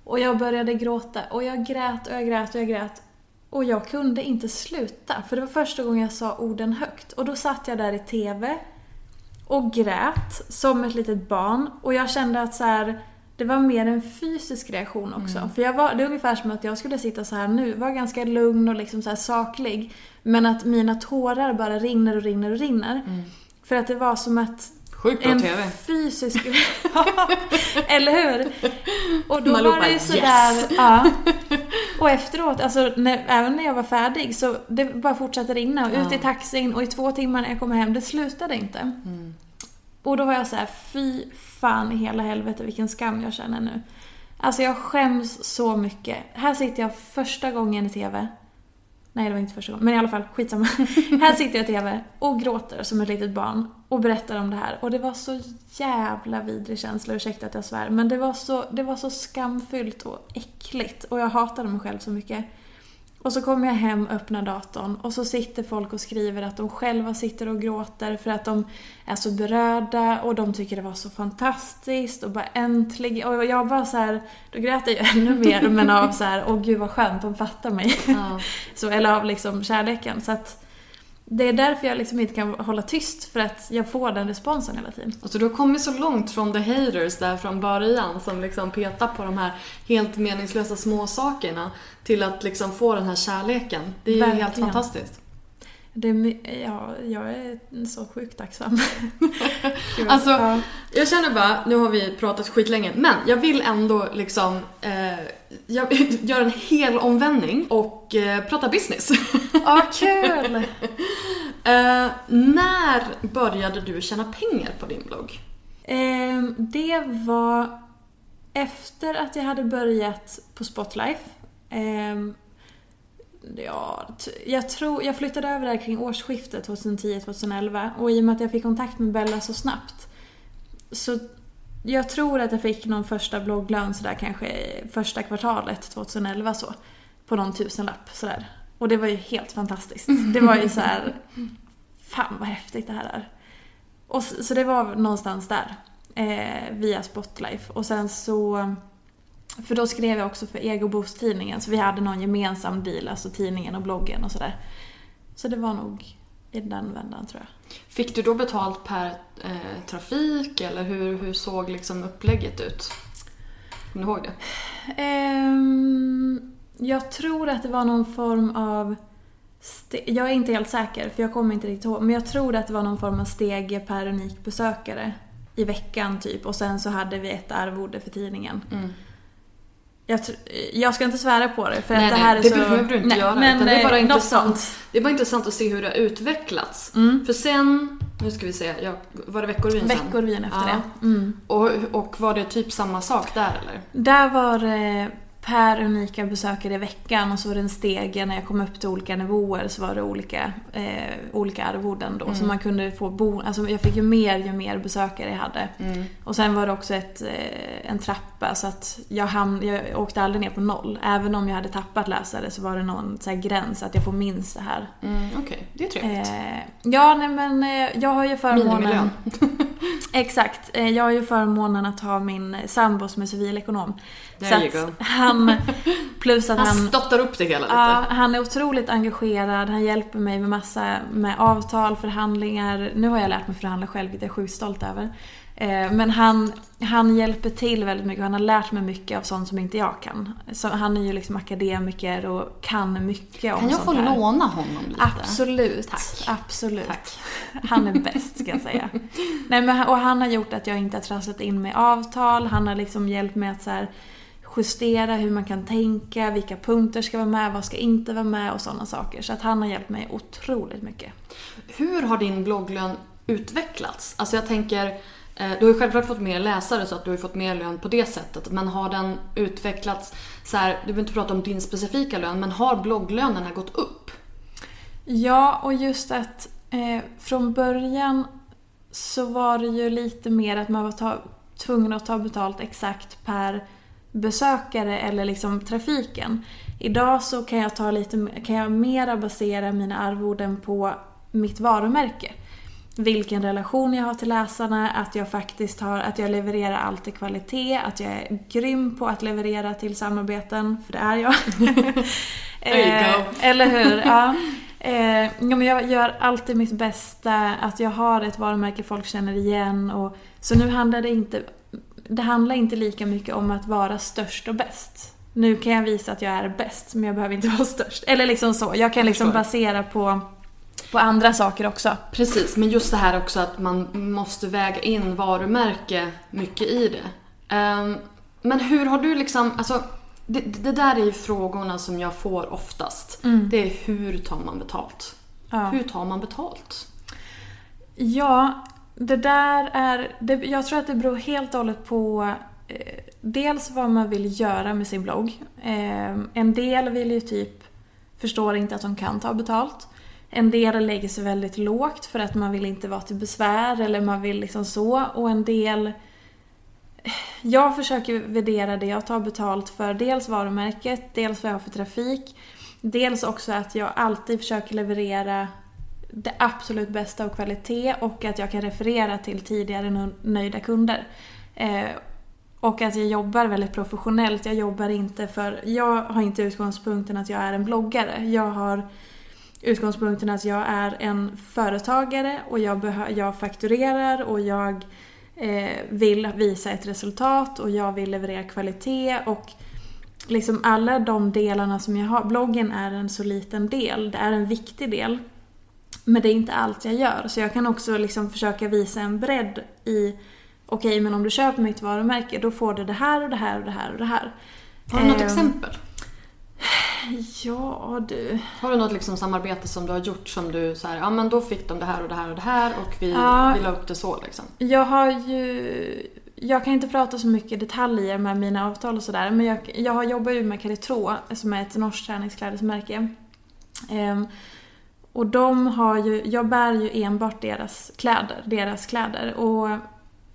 B: Och jag började gråta och jag grät och jag grät och jag grät. Och jag kunde inte sluta, för det var första gången jag sa orden högt. Och då satt jag där i TV och grät som ett litet barn. Och jag kände att så här, det var mer en fysisk reaktion också. För jag var, det är ungefär som att jag skulle sitta så här nu, vara ganska lugn och liksom så saklig. Men att mina tårar bara rinner och rinner och rinner. För att det var som att
A: Sjukt bra
B: en
A: TV.
B: fysisk... (laughs) Eller hur? Och då
A: Malou
B: var det ju sådär...
A: "Yes!"
B: Ja. (laughs) Och efteråt, alltså när, även när jag var färdig så det bara fortsatte rinna. Och ut i taxin och i två timmar när jag kom hem, det slutade inte.
A: Mm.
B: Och då var jag så här: fy fan i hela helvete vilken skam jag känner nu. Alltså jag skäms så mycket. Här sitter jag första gången i TV. Nej, det var inte första gången. Men i alla fall, skitsamma. (laughs) här sitter jag i TV och gråter som ett litet barn och berättar om det här. Och det var så jävla vidrig känsla, ursäkta att jag svär. Men det var så, det var så skamfyllt och äckligt. Och jag hatade mig själv så mycket. Och så kommer jag hem, öppnar datorn och så sitter folk och skriver att de själva sitter och gråter för att de är så berörda och de tycker det var så fantastiskt och bara äntligen. Och jag bara så här, då grät jag ju (laughs) ännu mer men av så här, åh gud vad skönt, de fattar mig.
A: Ja. (laughs)
B: Så, eller av liksom kärleken. Så att det är därför jag liksom inte kan hålla tyst för att jag får den responsen hela tiden.
A: Alltså du har kommit så långt från the haters där från början som liksom petar på de här helt meningslösa små sakerna till att liksom få den här kärleken. Det är ju helt fantastiskt.
B: Det ja, jag är så sjukt tacksam. (laughs)
A: Alltså,
B: ja.
A: Jag känner bara, nu har vi pratat skitlänge, men jag vill ändå liksom eh, jag (laughs) gör en hel omvändning och eh, prata business.
B: Ja, kul! (laughs)
A: eh, när började du tjäna pengar på din blogg?
B: Eh, det var efter att jag hade börjat på Spotlife. Ja, jag tror, jag flyttade över där kring årsskiftet 2010-2011 och i och med att jag fick kontakt med Bella så snabbt så jag tror att jag fick någon första blogglön sådär kanske första kvartalet 2011 så. På någon tusenlapp sådär. Och det var ju helt fantastiskt. Det var ju så här, fan vad häftigt det här är. Och så, så det var någonstans där. Eh, via Spotlife. Och sen så för då skrev jag också för Egoboost-tidningen, så vi hade någon gemensam deal, alltså tidningen och bloggen och sådär. Så det var nog i den vändan tror jag.
A: Fick du då betalt per eh, trafik eller hur, hur såg liksom upplägget ut? Kommer du ihåg det?
B: Um, jag tror att det var någon form av jag är inte helt säker, för jag kommer inte riktigt ihåg. Men jag tror att det var någon form av stege per unik besökare i veckan typ. Och sen så hade vi ett arvode för tidningen. Mm. Jag, jag, ska inte svära på det för
A: nej,
B: att det här
A: nej,
B: är
A: det
B: så...
A: behöver du inte
B: nej,
A: göra.
B: Men,
A: det, är bara
B: eh,
A: intressant, det är bara intressant att se hur det har utvecklats. Mm. För sen, nu ska vi se, ja, var det Veckorevyn
B: sen? Veckorevyn efter ja. det.
A: Mm. Och, och var det typ samma sak där eller?
B: Där var det per unika besökare i veckan och så var det en stege när jag kom upp till olika nivåer så var det olika, eh, olika arvoden då. Mm. Så man kunde få bo, alltså jag fick ju mer ju mer besökare jag hade. Mm. Och sen var det också ett, eh, en trappa så att jag, ham, jag åkte aldrig ner på noll. Även om jag hade tappat läsare så var det någon så gräns att jag får minst det här.
A: Mm, Okej, okay. det är trevligt. Eh,
B: ja, nej men eh, jag har ju förmånen... (laughs) Exakt. Eh, jag har ju förmånen att ha min sambo som är civilekonom.
A: There så you go.
B: han, (laughs) plus att
A: han,
B: han
A: stöttar upp det hela lite.
B: Ja, han är otroligt engagerad. Han hjälper mig med massa med avtal, förhandlingar. Nu har jag lärt mig förhandla själv, vilket jag är sjukt stolt över. Eh, men han, han hjälper till väldigt mycket han har lärt mig mycket av sånt som inte jag kan. Så han är ju liksom akademiker och kan mycket om
A: sånt här.
B: Kan
A: jag få låna honom lite?
B: Absolut.
A: Tack.
B: Absolut.
A: Tack. (laughs)
B: Han är bäst ska jag säga. Nej, men, och han har gjort att jag inte har trasslat in med avtal. Han har liksom hjälpt mig att så här, justera hur man kan tänka, vilka punkter ska vara med, vad ska inte vara med och sådana saker. Så att han har hjälpt mig otroligt mycket.
A: Hur har din blogglön utvecklats? Alltså jag tänker, eh, du har ju självklart fått mer läsare så att du har fått mer lön på det sättet. Men har den utvecklats så här, du behöver inte prata om din specifika lön, men har blogglönerna gått upp?
B: Ja, och just att eh, från början så var det ju lite mer att man var ta, tvungen att ta betalt exakt per besökare eller liksom trafiken. Idag så kan jag ta lite, kan jag mera basera mina arvoden på mitt varumärke. Vilken relation jag har till läsarna, att jag faktiskt har, att jag levererar allt i kvalitet, att jag är grym på att leverera till samarbeten, för det är jag. (laughs) Eh, eller hur? Ja. Eh, ja, men jag gör alltid mitt bästa, att jag har ett varumärke folk känner igen. Och, så nu handlar det inte det handlar inte lika mycket om att vara störst och bäst. Nu kan jag visa att jag är bäst, men jag behöver inte (laughs) vara störst. Eller liksom så. Jag kan liksom basera på, på andra saker också.
A: Precis, men just det här också att man måste väga in varumärke mycket i det. Um, men hur har du liksom, alltså det, det, där är ju frågorna som jag får oftast. Mm. Det är hur tar man betalt? Ja. Hur tar man betalt?
B: Ja, det där är... Det, jag tror att det beror helt och hållet på eh, dels vad man vill göra med sin blogg. Eh, en del vill ju typ förstår inte att de kan ta betalt. En del lägger sig väldigt lågt för att man vill inte vara till besvär eller man vill liksom så. Och en del... Eh, jag försöker värdera det jag tar betalt för. Dels varumärket, dels vad jag har för trafik. Dels också att jag alltid försöker leverera det absolut bästa av kvalitet och att jag kan referera till tidigare nöjda kunder. Eh, och att jag jobbar väldigt professionellt. Jag jobbar inte för... Jag har inte utgångspunkten att jag är en bloggare. Jag har utgångspunkten att jag är en företagare och jag, jag fakturerar och jag eh, vill visa ett resultat och jag vill leverera kvalitet och liksom alla de delarna som jag har. Bloggen är en så liten del. Det är en viktig del. Men det är inte allt jag gör. Så jag kan också liksom försöka visa en bredd i okej men om du köper mitt varumärke då får du det här och det här och det här och det här.
A: Har du något
B: Ehm,
A: exempel?
B: Ja du.
A: Har du något liksom samarbete som du har gjort som du så här, ja men då fick de det här och det här och det här och vi,
B: Ja.
A: vi la upp det så liksom?
B: Jag har ju... Jag kan inte prata så mycket detaljer med mina avtal och sådär men jag, jag har jobbat ju med Calitro som är ett norskt träningsklädesmärke. Ehm, och de har ju, jag bär ju enbart deras kläder, deras kläder och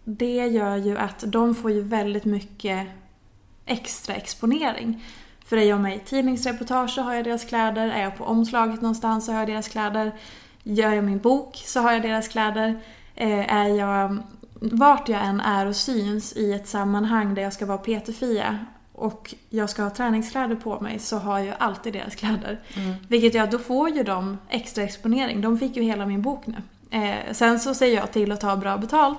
B: det gör ju att de får ju väldigt mycket extra exponering. För är jag med i tidningsreportage så har jag deras kläder, är jag på omslaget någonstans så har jag deras kläder. Gör jag min bok så har jag deras kläder. Eh, är jag, vart jag än är och syns i ett sammanhang där jag ska vara Peter-Fia och jag ska ha träningskläder på mig så har jag alltid deras kläder. Vilket gör att då får ju de extra exponering. De fick ju hela min bok nu. Eh, sen så säger jag till att ta bra betalt.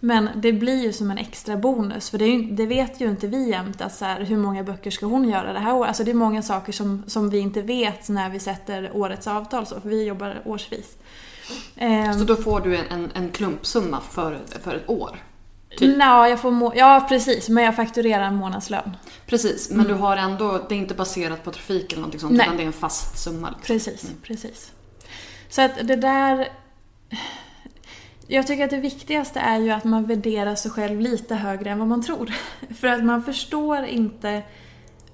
B: Men det blir ju som en extra bonus för det, ju, det vet ju inte vi jämt att så här, hur många böcker ska hon göra det här året. Alltså det är många saker som, som vi inte vet när vi sätter årets avtal så, för vi jobbar årsvis. Ehm,
A: Så då får du en, en, en klumpsumma för, för ett år? Typ.
B: Nja, jag får må- ja precis, men jag fakturerar en månadslön.
A: Precis, men du har ändå, det är inte baserat på trafik eller någonting sånt
B: Nej.
A: utan det är en fast summa. Liksom.
B: Precis, precis. Så att det där... Jag tycker att det viktigaste är ju att man värderar sig själv lite högre än vad man tror. (laughs) För att man förstår inte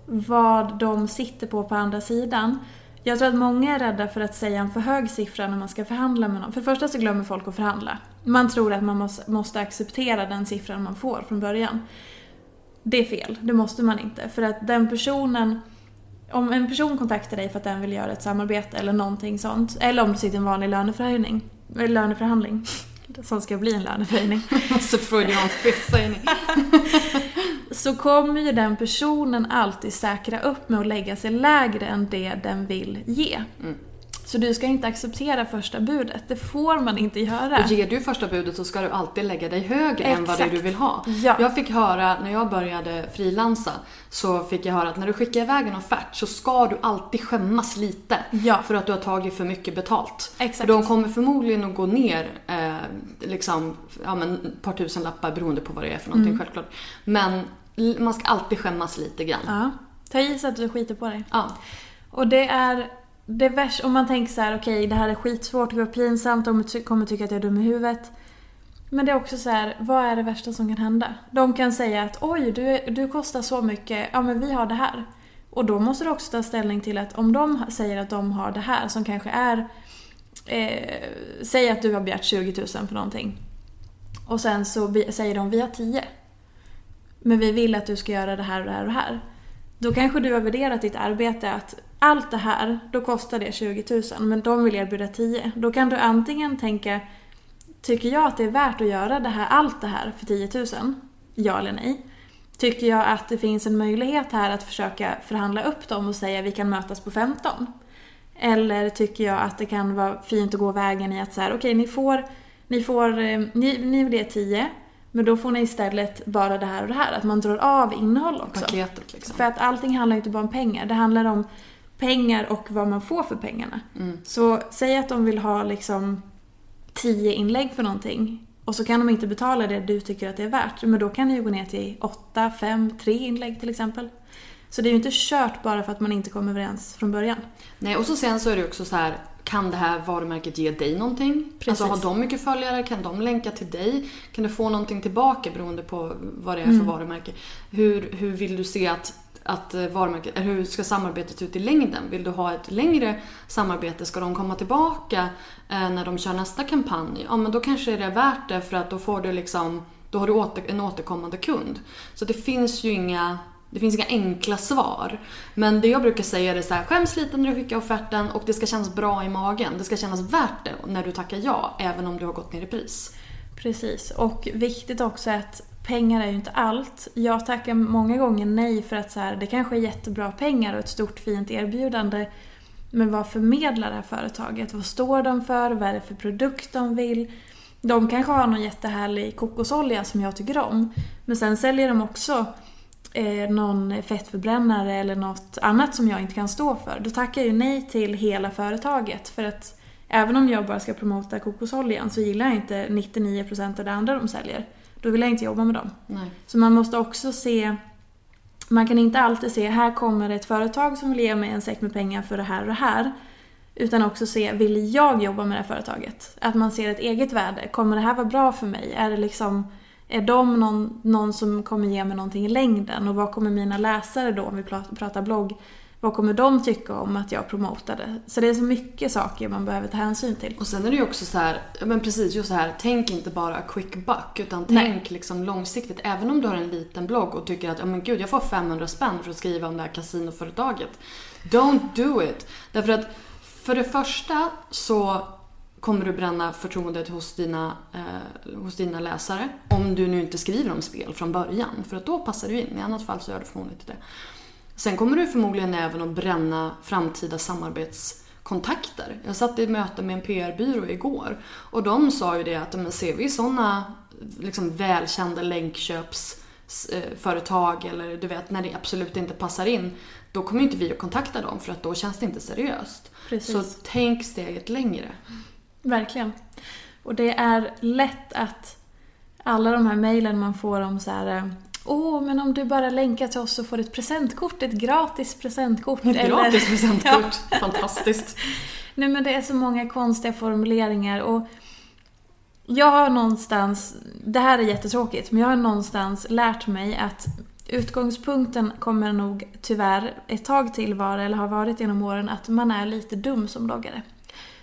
B: vad de sitter på på andra sidan. Jag tror att många är rädda för att säga en för hög siffra när man ska förhandla med någon. För det första så glömmer folk att förhandla. Man tror att man måste, acceptera den siffran man får från början. Det är fel, det måste man inte. För att den personen om en person kontaktar dig för att den vill göra ett samarbete eller någonting sånt, eller om det sitter en vanlig löneförhöjning, eller löneförhandling, (laughs) som ska bli en löneförhöjning, (laughs)
A: Så freudiansk sägning. (laughs)
B: så kommer ju den personen alltid säkra upp med att lägga sig lägre än det den vill ge. Så du ska inte acceptera första budet, det får man inte göra.
A: Och ger du första budet så ska du alltid lägga dig högre än vad det du
B: Exakt.
A: vill ha.
B: Ja.
A: Jag fick höra, när jag började frilansa, så fick jag höra att när du skickar iväg en offert så ska du alltid skämmas lite.
B: Ja.
A: För att du har tagit för mycket betalt.
B: Exakt.
A: För de kommer förmodligen att gå ner eh, liksom, ja, men, ett par tusen lappar beroende på vad det är för någonting självklart. Men man ska alltid skämmas lite grann.
B: Ja. Ta i så att du skiter på dig.
A: Ja.
B: Och det är det värsta, om man tänker så här: okej det här är skitsvårt, det var pinsamt, de kommer tycka att jag är dum i huvudet. Men det är också så här, vad är det värsta som kan hända? De kan säga att oj, du, du kostar så mycket, ja men vi har det här. Och då måste du också ta ställning till att om de säger att de har det här som kanske är, eh, säg att du har begärt 20 000 för någonting. Och sen så säger de vi har 10. Men vi vill att du ska göra det här och det här och det här. Då kanske du har värderat ditt arbete att allt det här, då kostar det 20 000 men de vill erbjuda 10. Då kan du antingen tänka, tycker jag att det är värt att göra det här, allt det här för 10 000? Ja eller nej? Tycker jag att det finns en möjlighet här att försöka förhandla upp dem och säga vi kan mötas på 15? Eller tycker jag att det kan vara fint att gå vägen i att så här, okej ni får, ni får, eh, ni, ni vill ge 10 men då får ni istället bara det här och det här. Att man drar av innehåll också.
A: Paketet liksom.
B: För att allting handlar inte bara om pengar. Det handlar om pengar och vad man får för pengarna. Så säg att de vill ha liksom 10 inlägg för någonting. Och så kan de inte betala det du tycker att det är värt. Men då kan det ju gå ner till 8, 5, 3 inlägg till exempel. Så det är ju inte kört bara för att man inte kommer överens från början.
A: Nej, och så sen så är det också så här, kan det här varumärket ge dig någonting?
B: Precis.
A: Alltså har de mycket följare? Kan de länka till dig? Kan du få någonting tillbaka beroende på vad det är för
B: Mm.
A: varumärke? Hur, hur vill du se att, att eh, varumärket, eller hur ska samarbetet ut i längden? Vill du ha ett längre samarbete? Ska de komma tillbaka eh, när de kör nästa kampanj? Ja, men då kanske det är värt det för att då får du liksom, då har du åter, en återkommande kund. Så det finns ju inga det finns inga enkla svar. Men det jag brukar säga är så här, skäms lite när du skickar offerten och det ska kännas bra i magen. Det ska kännas värt det när du tackar ja, även om du har gått ner i pris.
B: Precis. Och viktigt också är att pengar är ju inte allt. Jag tackar många gånger nej för att så här, det kanske är jättebra pengar och ett stort fint erbjudande. Men vad förmedlar det här företaget? Vad står de för? Vad är det för produkt de vill? De kanske har någon jättehärlig kokosolja som jag tycker om. Men sen säljer de också eh, någon fettförbrännare eller något annat som jag inte kan stå för. Då tackar jag ju nej till hela företaget. För att även om jag bara ska promota kokosoljan så gillar jag inte 99% av det andra de säljer. då vill jag inte jobba med dem.
A: Nej.
B: Så man måste också se man kan inte alltid se, här kommer ett företag som vill ge mig en säck med pengar för det här och det här. Utan också se, vill jag jobba med det här företaget? Att man ser ett eget värde. Kommer det här vara bra för mig? Är det liksom, är de någon, någon som kommer ge mig någonting i längden? Och vad kommer mina läsare då, om vi pratar blogg, vad kommer de tycka om att jag promotade? Så det är så mycket saker man behöver ta hänsyn till.
A: Och sen är det ju också så här, men precis just så här, tänk inte bara quick buck utan tänk liksom långsiktigt. Även om du har en liten blogg och tycker att, ja men gud jag får 500 spänn för att skriva om det här kasinoföretaget. Don't do it! Därför att för det första så kommer du bränna förtroendet hos dina, eh, hos dina läsare. Om du nu inte skriver om spel från början. För att då passar du in. I annat fall så gör du förmodligen inte det. Sen kommer du förmodligen även att bränna framtida samarbetskontakter. Jag satt i möte med en PR-byrå igår och de sa ju det att men ser vi sådana liksom välkända länkköpsföretag eller du vet när det absolut inte passar in då kommer inte vi att kontakta dem för att då känns det inte seriöst.
B: Precis.
A: Så tänk steget längre.
B: Verkligen. Och det är lätt att alla de här mejlen man får om så här Åh, oh, men om du bara länkar till oss så får du ett presentkort, ett gratis presentkort.
A: Ett eller... gratis presentkort, (laughs) ja. fantastiskt.
B: Nej men det är så många konstiga formuleringar och jag har någonstans, det här är jättetråkigt, men jag har någonstans lärt mig att utgångspunkten kommer nog tyvärr ett tag till vara, eller har varit genom åren, att man är lite dum som bloggare.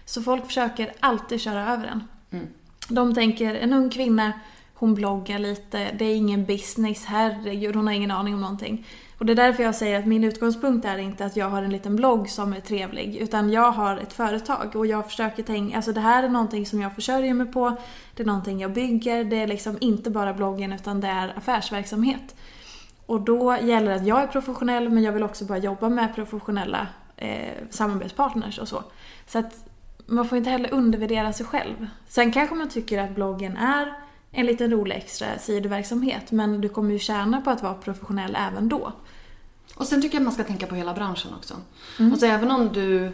B: Så folk försöker alltid köra över en. Mm. De tänker, en ung kvinna hon bloggar lite, det är ingen business, herregud hon har ingen aning om någonting. Och det är därför jag säger att min utgångspunkt är inte att jag har en liten blogg som är trevlig, utan jag har ett företag och jag försöker tänka, alltså det här är någonting som jag försörjer mig på, det är någonting jag bygger, det är liksom inte bara bloggen utan det är affärsverksamhet. Och då gäller det att jag är professionell men jag vill också bara jobba med professionella eh, samarbetspartners och så. Så att man får inte heller undervärdera sig själv. Sen kanske man tycker att bloggen är en liten rolig extra sidoverksamhet. Men du kommer ju tjäna på att vara professionell även då.
A: Och sen tycker jag man ska tänka på hela branschen också. Mm. Alltså även om du,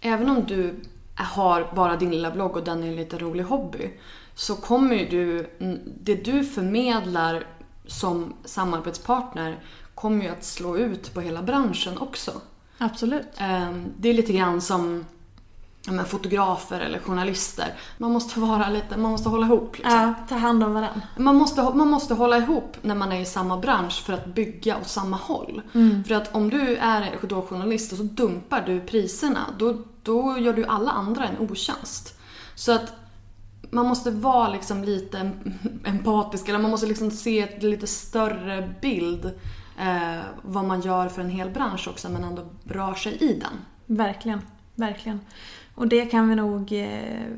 A: även om du har bara din lilla blogg och den är en lite rolig hobby. Så kommer ju du, det du förmedlar som samarbetspartner kommer ju att slå ut på hela branschen också.
B: Absolut.
A: Ehm, det är lite grann som men, fotografer eller journalister. Man måste vara lite, man måste hålla ihop. Liksom.
B: Ja, ta hand om varandra.
A: Man måste, man måste hålla ihop när man är i samma bransch för att bygga åt samma håll.
B: Mm.
A: För att om du är då journalist och så dumpar du priserna, då, då gör du alla andra en otjänst. Så att man måste vara liksom lite (laughs) empatisk, eller man måste liksom se ett lite större bild eh, vad man gör för en hel bransch också, men ändå rör sig i den.
B: Verkligen, verkligen. Och det kan vi nog, eh,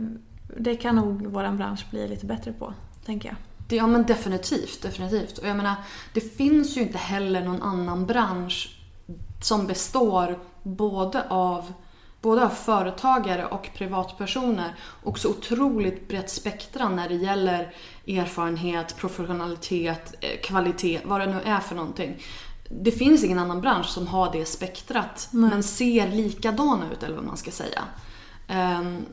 B: det kan nog vår bransch bli lite bättre på, tänker jag.
A: Ja men definitivt, definitivt. Och jag menar, det finns ju inte heller någon annan bransch som består både av, både av företagare och privatpersoner och så otroligt brett spektra när det gäller erfarenhet, professionalitet, eh, kvalitet, vad det nu är för någonting. Det finns ingen annan bransch som har det spektrat Nej. men ser likadan ut eller vad man ska säga. Um,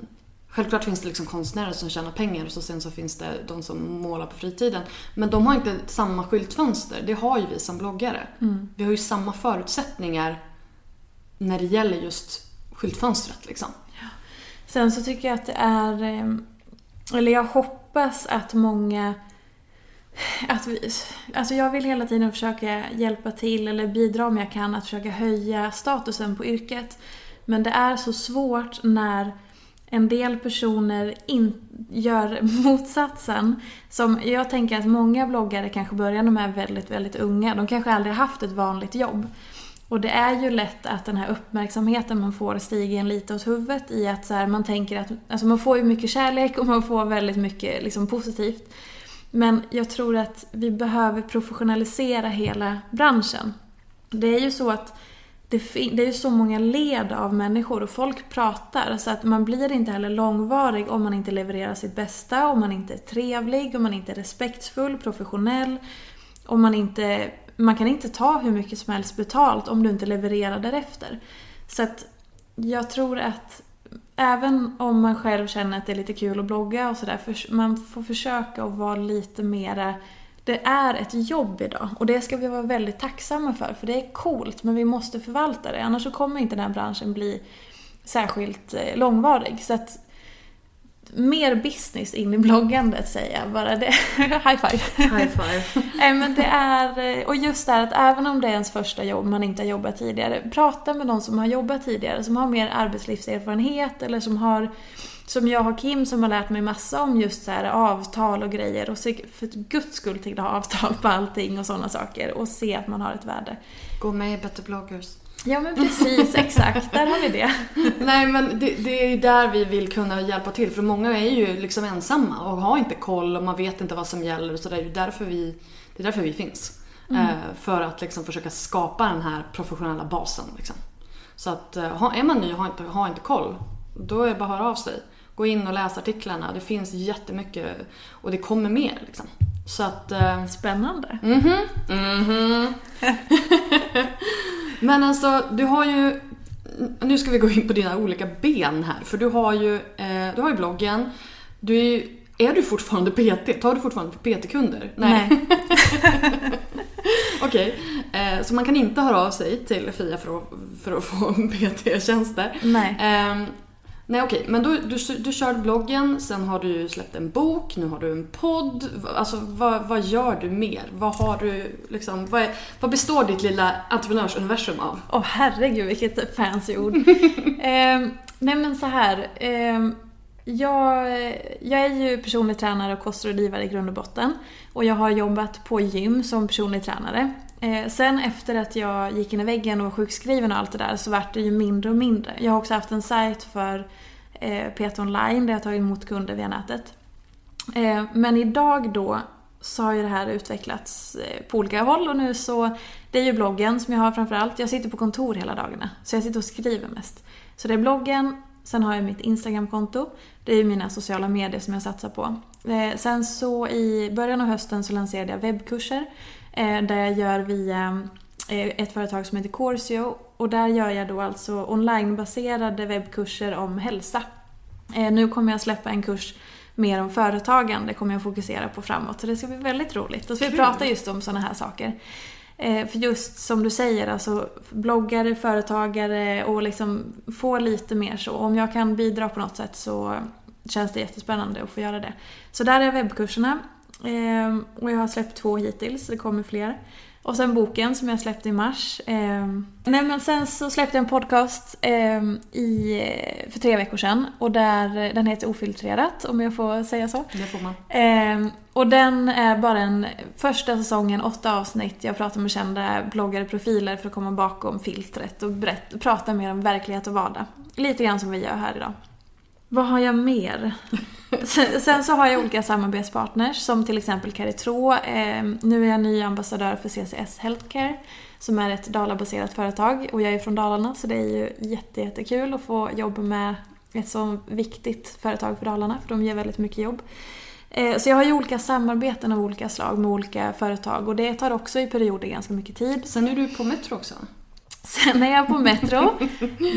A: Självklart finns det liksom konstnärer som tjänar pengar och så sen så finns det de som målar på fritiden. Men de har inte samma skyltfönster. Det har ju vi som bloggare.
B: Mm.
A: Vi har ju samma förutsättningar när det gäller just skyltfönstret. Liksom.
B: Ja. Sen så tycker jag att det är... Ehm, eller jag hoppas att många... Att vi, alltså jag vill hela tiden försöka hjälpa till eller bidra om jag kan att försöka höja statusen på yrket. Men det är så svårt när en del personer in, gör (laughs) motsatsen. Som jag tänker att många bloggare kanske börjar när de är väldigt, väldigt unga. De kanske aldrig haft ett vanligt jobb. Och det är ju lätt att den här uppmärksamheten man får stiger en lite åt huvudet i att så här, man tänker att alltså man får ju mycket kärlek och man får väldigt mycket liksom positivt. Men jag tror att vi behöver professionalisera hela branschen. Det är ju så att det, det är ju så många led av människor och folk pratar så att man blir inte heller långvarig om man inte levererar sitt bästa, om man inte är trevlig, om man inte är respektfull, professionell. Om man inte... Man kan inte ta hur mycket som helst betalt om du inte levererar därefter. Så att jag tror att även om man själv känner att det är lite kul att blogga och sådär, man får försöka att vara lite mera det är ett jobb idag och det ska vi vara väldigt tacksamma för för det är coolt men vi måste förvalta det annars så kommer inte den här branschen bli särskilt eh, långvarig. Så att mer business in i bloggandet säger jag bara det. (laughs) High five.
A: High five. (laughs)
B: Nej men det är, och just det här att även om det är ens första jobb, man inte har jobbat tidigare, prata med någon som har jobbat tidigare, som har mer arbetslivserfarenhet eller som har som jag har Kim som har lärt mig massa om just så här avtal och grejer och för guds skull till att ha avtal på allting och sådana saker och se att man har ett värde.
A: Gå med i Better bloggers.
B: Ja men precis, exakt. Där har vi det. (laughs)
A: Nej men det, det är där vi vill kunna hjälpa till för många är ju liksom ensamma och har inte koll och man vet inte vad som gäller så det är därför vi, det är därför vi finns. Mm. Eh, för att liksom försöka skapa den här professionella basen. Liksom. Så att eh, är man ny och har inte, har inte koll, då är det bara att höra av sig. Gå in och läs artiklarna. Det finns jättemycket och det kommer mer. Liksom. Så att... Eh...
B: Spännande.
A: Mhm. Mm mhm. (laughs) Men alltså, du har ju... Nu ska vi gå in på dina olika ben här. För du har ju, eh, du har ju bloggen. Du är ju, Är du fortfarande PT? Tar du fortfarande PT-kunder?
B: Nej.
A: Nej. (laughs) Okej, okay. eh, så man kan inte höra av sig till Fia för att, för att få (laughs) PT-tjänster.
B: Nej.
A: Nej okej, okay. men du, du, du körde bloggen, sen har du släppt en bok, nu har du en podd. Alltså vad, vad gör du mer? Vad har du liksom, vad, är, vad består ditt lilla entreprenörsuniversum av?
B: Åh oh, herregud vilket fancy ord. (laughs) eh, nej men så här. Eh, jag, jag är ju personlig tränare och kostrådgivare i grund och botten. Och jag har jobbat på gym som personlig tränare. Eh, sen efter att jag gick in i väggen och var sjukskriven och allt det där så vart det ju mindre och mindre. Jag har också haft en sajt för eh, PT online där jag tagit emot kunder via nätet. Eh, men idag då så har ju det här utvecklats eh, på olika håll och nu så det är ju bloggen som jag har framförallt. Jag sitter på kontor hela dagarna så jag sitter och skriver mest. Så det är bloggen, sen har jag mitt Instagramkonto. Det är ju mina sociala medier som jag satsar på. Eh, sen så i början av hösten så lanserade jag webbkurser där jag gör via eh, ett företag som heter Corsio och där gör jag då alltså onlinebaserade webbkurser om hälsa. Eh, nu kommer jag släppa en kurs mer om företagande kommer jag fokusera på framåt. Så det ska bli väldigt roligt. Och så vi pratar just om sådana här saker. För just som du säger, alltså bloggare, företagare och liksom få lite mer så. Om jag kan bidra på något sätt så känns det jättespännande att få göra det. Så där är webbkurserna. Ehm, och jag har släppt två hittills, det kommer fler. Och sen boken som jag släppte i mars. Ehm, nej men sen så släppte jag en podcast ehm, i, för tre veckor sedan. Och där, den heter Ofiltrerat om jag får säga så.
A: Det får man.
B: Och den är bara en första säsongen, åtta avsnitt. Jag pratar med kända bloggare, profiler för att komma bakom filtret och berätta, prata mer om verklighet och vardag. Lite grann som vi gör här idag. Vad har jag mer? (laughs) Sen, så har jag olika samarbetspartners som till exempel Caritro. Ehm, nu är jag ny ambassadör för CCS Healthcare som är ett Dalabaserat företag och jag är från Dalarna så det är ju jättejättekul att få jobba med ett så viktigt företag för Dalarna för de ger väldigt mycket jobb. Ehm, så jag har ju olika samarbeten av olika slag med olika företag och det tar också i perioder ganska mycket tid.
A: Sen är du på Metro också?
B: Sen är jag på Metro.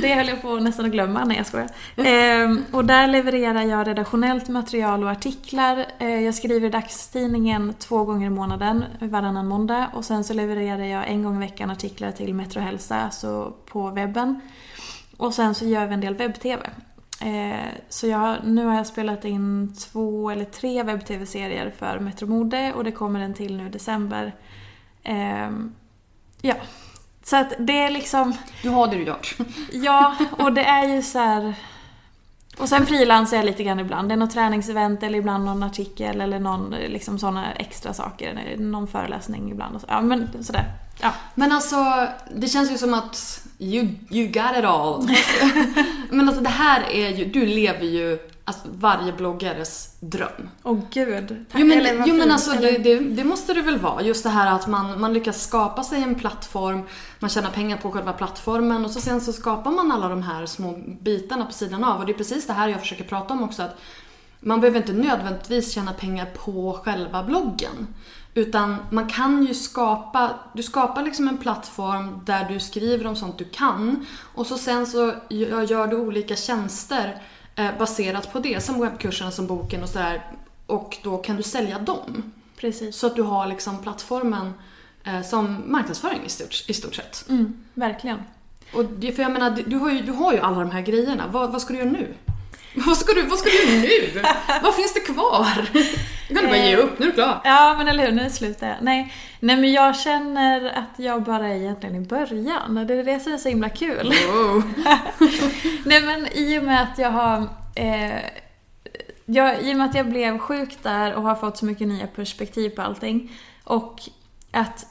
B: Det höll jag på nästan att glömma. Nej jag skojar. Ehm, och där levererar jag redaktionellt material och artiklar. Ehm, jag skriver i dagstidningen två gånger i månaden, varannan måndag. Och sen så levererar jag en gång i veckan artiklar till Metro Hälsa, alltså på webben. Och sen så gör vi en del webb-tv. Ehm, så jag, nu har jag spelat in två eller tre webb-tv-serier för Metro Mode och det kommer en till nu i december. Ehm, ja, så att det är liksom...
A: Du har det du gör. (laughs)
B: Ja, och det är ju så här... Och sen frilansar jag lite grann ibland. Det är något träningsevent eller ibland någon artikel eller någon liksom sådana extra saker. Någon föreläsning ibland. Och så. Ja, men sådär. Ja.
A: Men alltså, det känns ju som att you, you got it all. (laughs) men alltså det här är ju, du lever ju alltså, varje bloggares dröm.
B: Åh oh, gud.
A: Tack. Jo men, jo, men alltså det, det, det, måste det väl vara. Just det här att man, man lyckas skapa sig en plattform, man tjänar pengar på själva plattformen och så sen så skapar man alla de här små bitarna på sidan av. Och det är precis det här jag försöker prata om också. att man behöver inte nödvändigtvis tjäna pengar på själva bloggen. Utan man kan ju skapa, du skapar liksom en plattform där du skriver om sånt du kan och så sen så gör du olika tjänster eh, baserat på det, som webbkurserna, som boken och sådär. Och då kan du sälja dem.
B: Precis.
A: Så att du har liksom plattformen eh, som marknadsföring i stort, i stort sett.
B: Mm, verkligen.
A: Och det, för jag menar, du har ju, du har ju alla de här grejerna. Vad, vad ska du göra nu? Vad ska du, vad ska du nu? (laughs) vad finns det kvar? Nu kan du bara ge upp, nu är du klar.
B: Ja, men eller hur, nu slutar jag. Nej, nej men jag känner att jag bara är egentligen i början. Det är det som är så himla kul.
A: Wow. (laughs)
B: nej men i och med att jag har eh, jag, I och med att jag blev sjuk där och har fått så mycket nya perspektiv på allting och att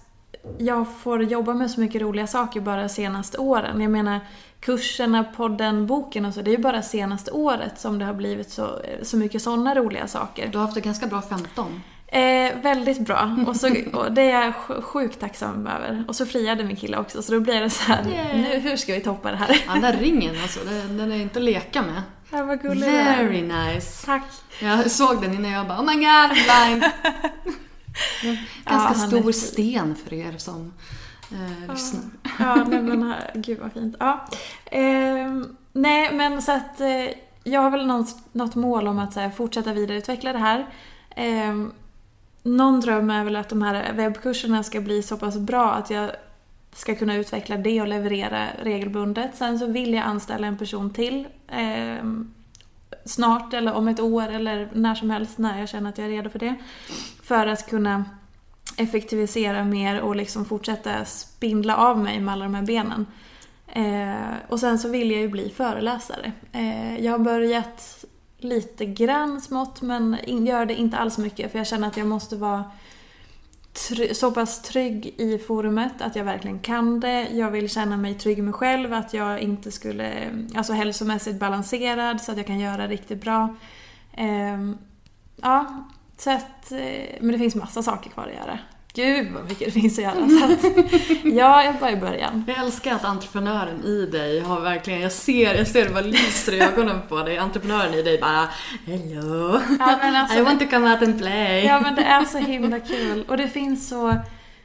B: jag får jobba med så mycket roliga saker bara de senaste åren. Jag menar kurserna, podden, boken och så. Det är ju bara senaste året som det har blivit så, så mycket sådana roliga saker.
A: Du har haft det ganska bra 15.
B: Eh, väldigt bra. Och, så, och det är jag sjukt tacksam över. Och så friade min kille också, så då blir det så här,
A: Yeah.
B: nu, hur ska vi toppa det här?
A: Ja, den där ringen alltså, den, den är inte att leka med.
B: Ja, vad gullig.
A: Very nice.
B: Tack.
A: Jag såg den innan jag bara oh my god, blind. (laughs) Ganska
B: är
A: stor sten för er som eh, lyssnar.
B: Ja, nej men här, gud vad fint. Ja. Ehm, nej men så att eh, jag har väl något, något mål om att här, fortsätta vidareutveckla det här. Ehm, någon dröm är väl att de här webbkurserna ska bli så pass bra att jag ska kunna utveckla det och leverera regelbundet. Sen så vill jag anställa en person till ehm, snart eller om ett år eller när som helst när jag känner att jag är redo för det. För att kunna effektivisera mer och liksom fortsätta spindla av mig med alla de här benen. Eh, och sen så vill jag ju bli föreläsare. Eh, jag har börjat lite grann smått men in, gör det inte alls mycket för jag känner att jag måste vara try- så pass trygg i forumet att jag verkligen kan det. Jag vill känna mig trygg med mig själv, att jag inte skulle, alltså hälsomässigt balanserad så att jag kan göra riktigt bra. Eh, ja, så att, eh, men det finns massa saker kvar att göra. Gud vad mycket det finns att göra. (laughs) Så att, ja, jag är bara i början.
A: Jag älskar att entreprenören i dig har verkligen, jag ser, jag ser det bara lyser i ögonen på dig. Entreprenören i dig bara Hello,
B: Ja, men alltså,
A: I want to come out and play.
B: Ja men det är så himla kul. Och det finns så...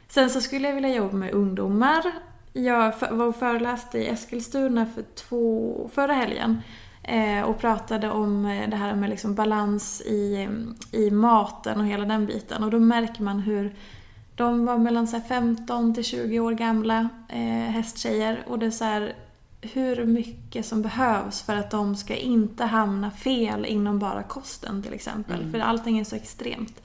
B: Sen så skulle jag vilja jobba med ungdomar. Jag var och föreläste i Eskilstuna för två, förra helgen. Eh, och pratade om eh, det här med liksom balans i, i maten och hela den biten. Och då märker man hur de var mellan så här 15 till 20 år gamla eh, hästtjejer. Och det är så här, hur mycket som behövs för att de ska inte hamna fel inom bara kosten till exempel. För allting är så extremt.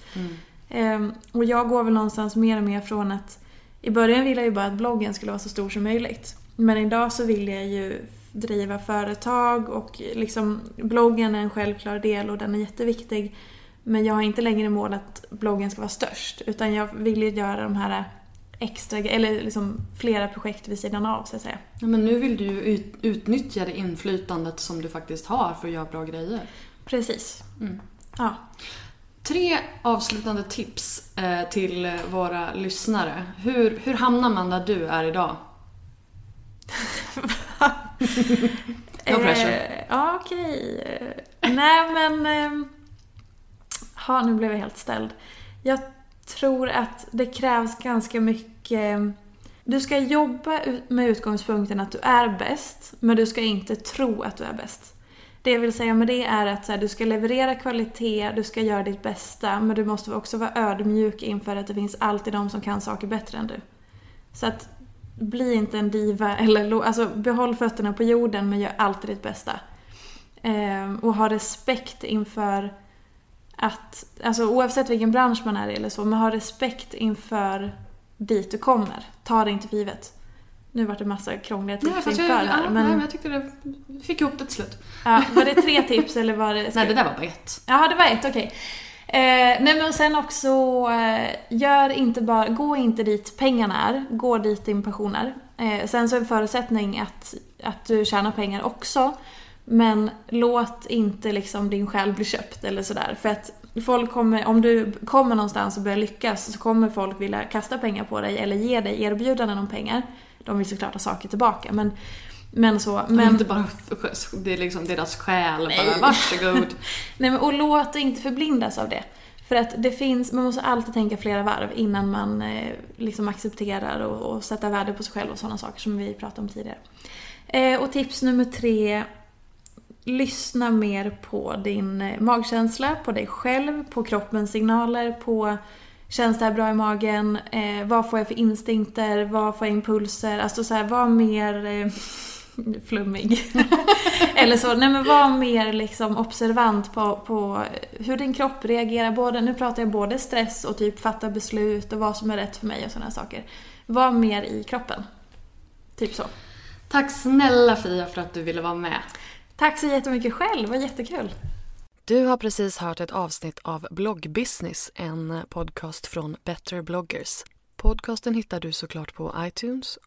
B: Ehm, och jag går väl någonstans mer och mer från att i början ville jag ju bara att bloggen skulle vara så stor som möjligt. Men idag så vill jag ju driva företag och liksom bloggen är en självklar del och den är jätteviktig. Men jag har inte längre mål att bloggen ska vara störst utan jag vill ju göra de här extra, eller liksom flera projekt vid sidan av så att säga.
A: Ja, men nu vill du ju ut, utnyttja det inflytandet som du faktiskt har för att göra bra grejer.
B: Precis.
A: Mm.
B: Ja.
A: Tre avslutande tips eh, till våra lyssnare. Hur, hur hamnar man där du är idag? (laughs) No pressure.
B: Eh, ja, okej. Nej, men... Eh, ha, nu blev jag helt ställd. Jag tror att det krävs ganska mycket... Eh, du ska jobba med utgångspunkten att du är bäst, men du ska inte tro att du är bäst. Det jag vill säga med det är att så här, du ska leverera kvalitet, du ska göra ditt bästa, men du måste också vara ödmjuk inför att det finns alltid de som kan saker bättre än du. Så att bli inte en diva, eller alltså behåll fötterna på jorden men gör alltid ditt bästa. Ehm, och ha respekt inför att, alltså oavsett vilken bransch man är i eller så, men ha respekt inför dit du kommer. Ta det inte för givet. Nu vart det massa krångliga tips
A: fast
B: inför
A: jag,
B: här,
A: ja,
B: men
A: nej, men jag tyckte det fick ihop det till slut.
B: ja, var det tre tips eller var det... (laughs)
A: Nej, det där var bara ett.
B: Jaha, det var ett, okej. Eh, nej men sen också, eh, gör inte bara, gå inte dit pengarna är, gå dit din passion är. Eh, sen så är en förutsättning att, att du tjänar pengar också. Men låt inte liksom din själ bli köpt eller sådär. För att folk kommer, om du kommer någonstans och börjar lyckas så kommer folk vilja kasta pengar på dig eller ge dig erbjudanden om pengar. De vill såklart ha saker tillbaka men men så,
A: Men
B: men...
A: inte bara, det är liksom deras själ, bara varsågod. (laughs)
B: Nej men och låt inte förblindas av det. För att det finns, man måste alltid tänka flera varv innan man eh, liksom accepterar och, och sätta värde på sig själv och sådana saker som vi pratade om tidigare. Eh, och tips nummer tre, lyssna mer på din eh, magkänsla, på dig själv, på kroppens signaler, på Känns det här bra i magen? Eh, vad får jag för instinkter? Vad får jag impulser? Alltså så här, var mer eh, (laughs) flummig. (laughs) Eller så, nej men var mer liksom observant på, på hur din kropp reagerar. Både, nu pratar jag både stress och typ fatta beslut och vad som är rätt för mig och sådana saker. Var mer i kroppen. Typ så.
A: Tack snälla Fia för att du ville vara med.
B: Tack så jättemycket själv, det var jättekul.
F: Du har precis hört ett avsnitt av Bloggbusiness, en podcast från Better bloggers. Podcasten hittar du såklart på iTunes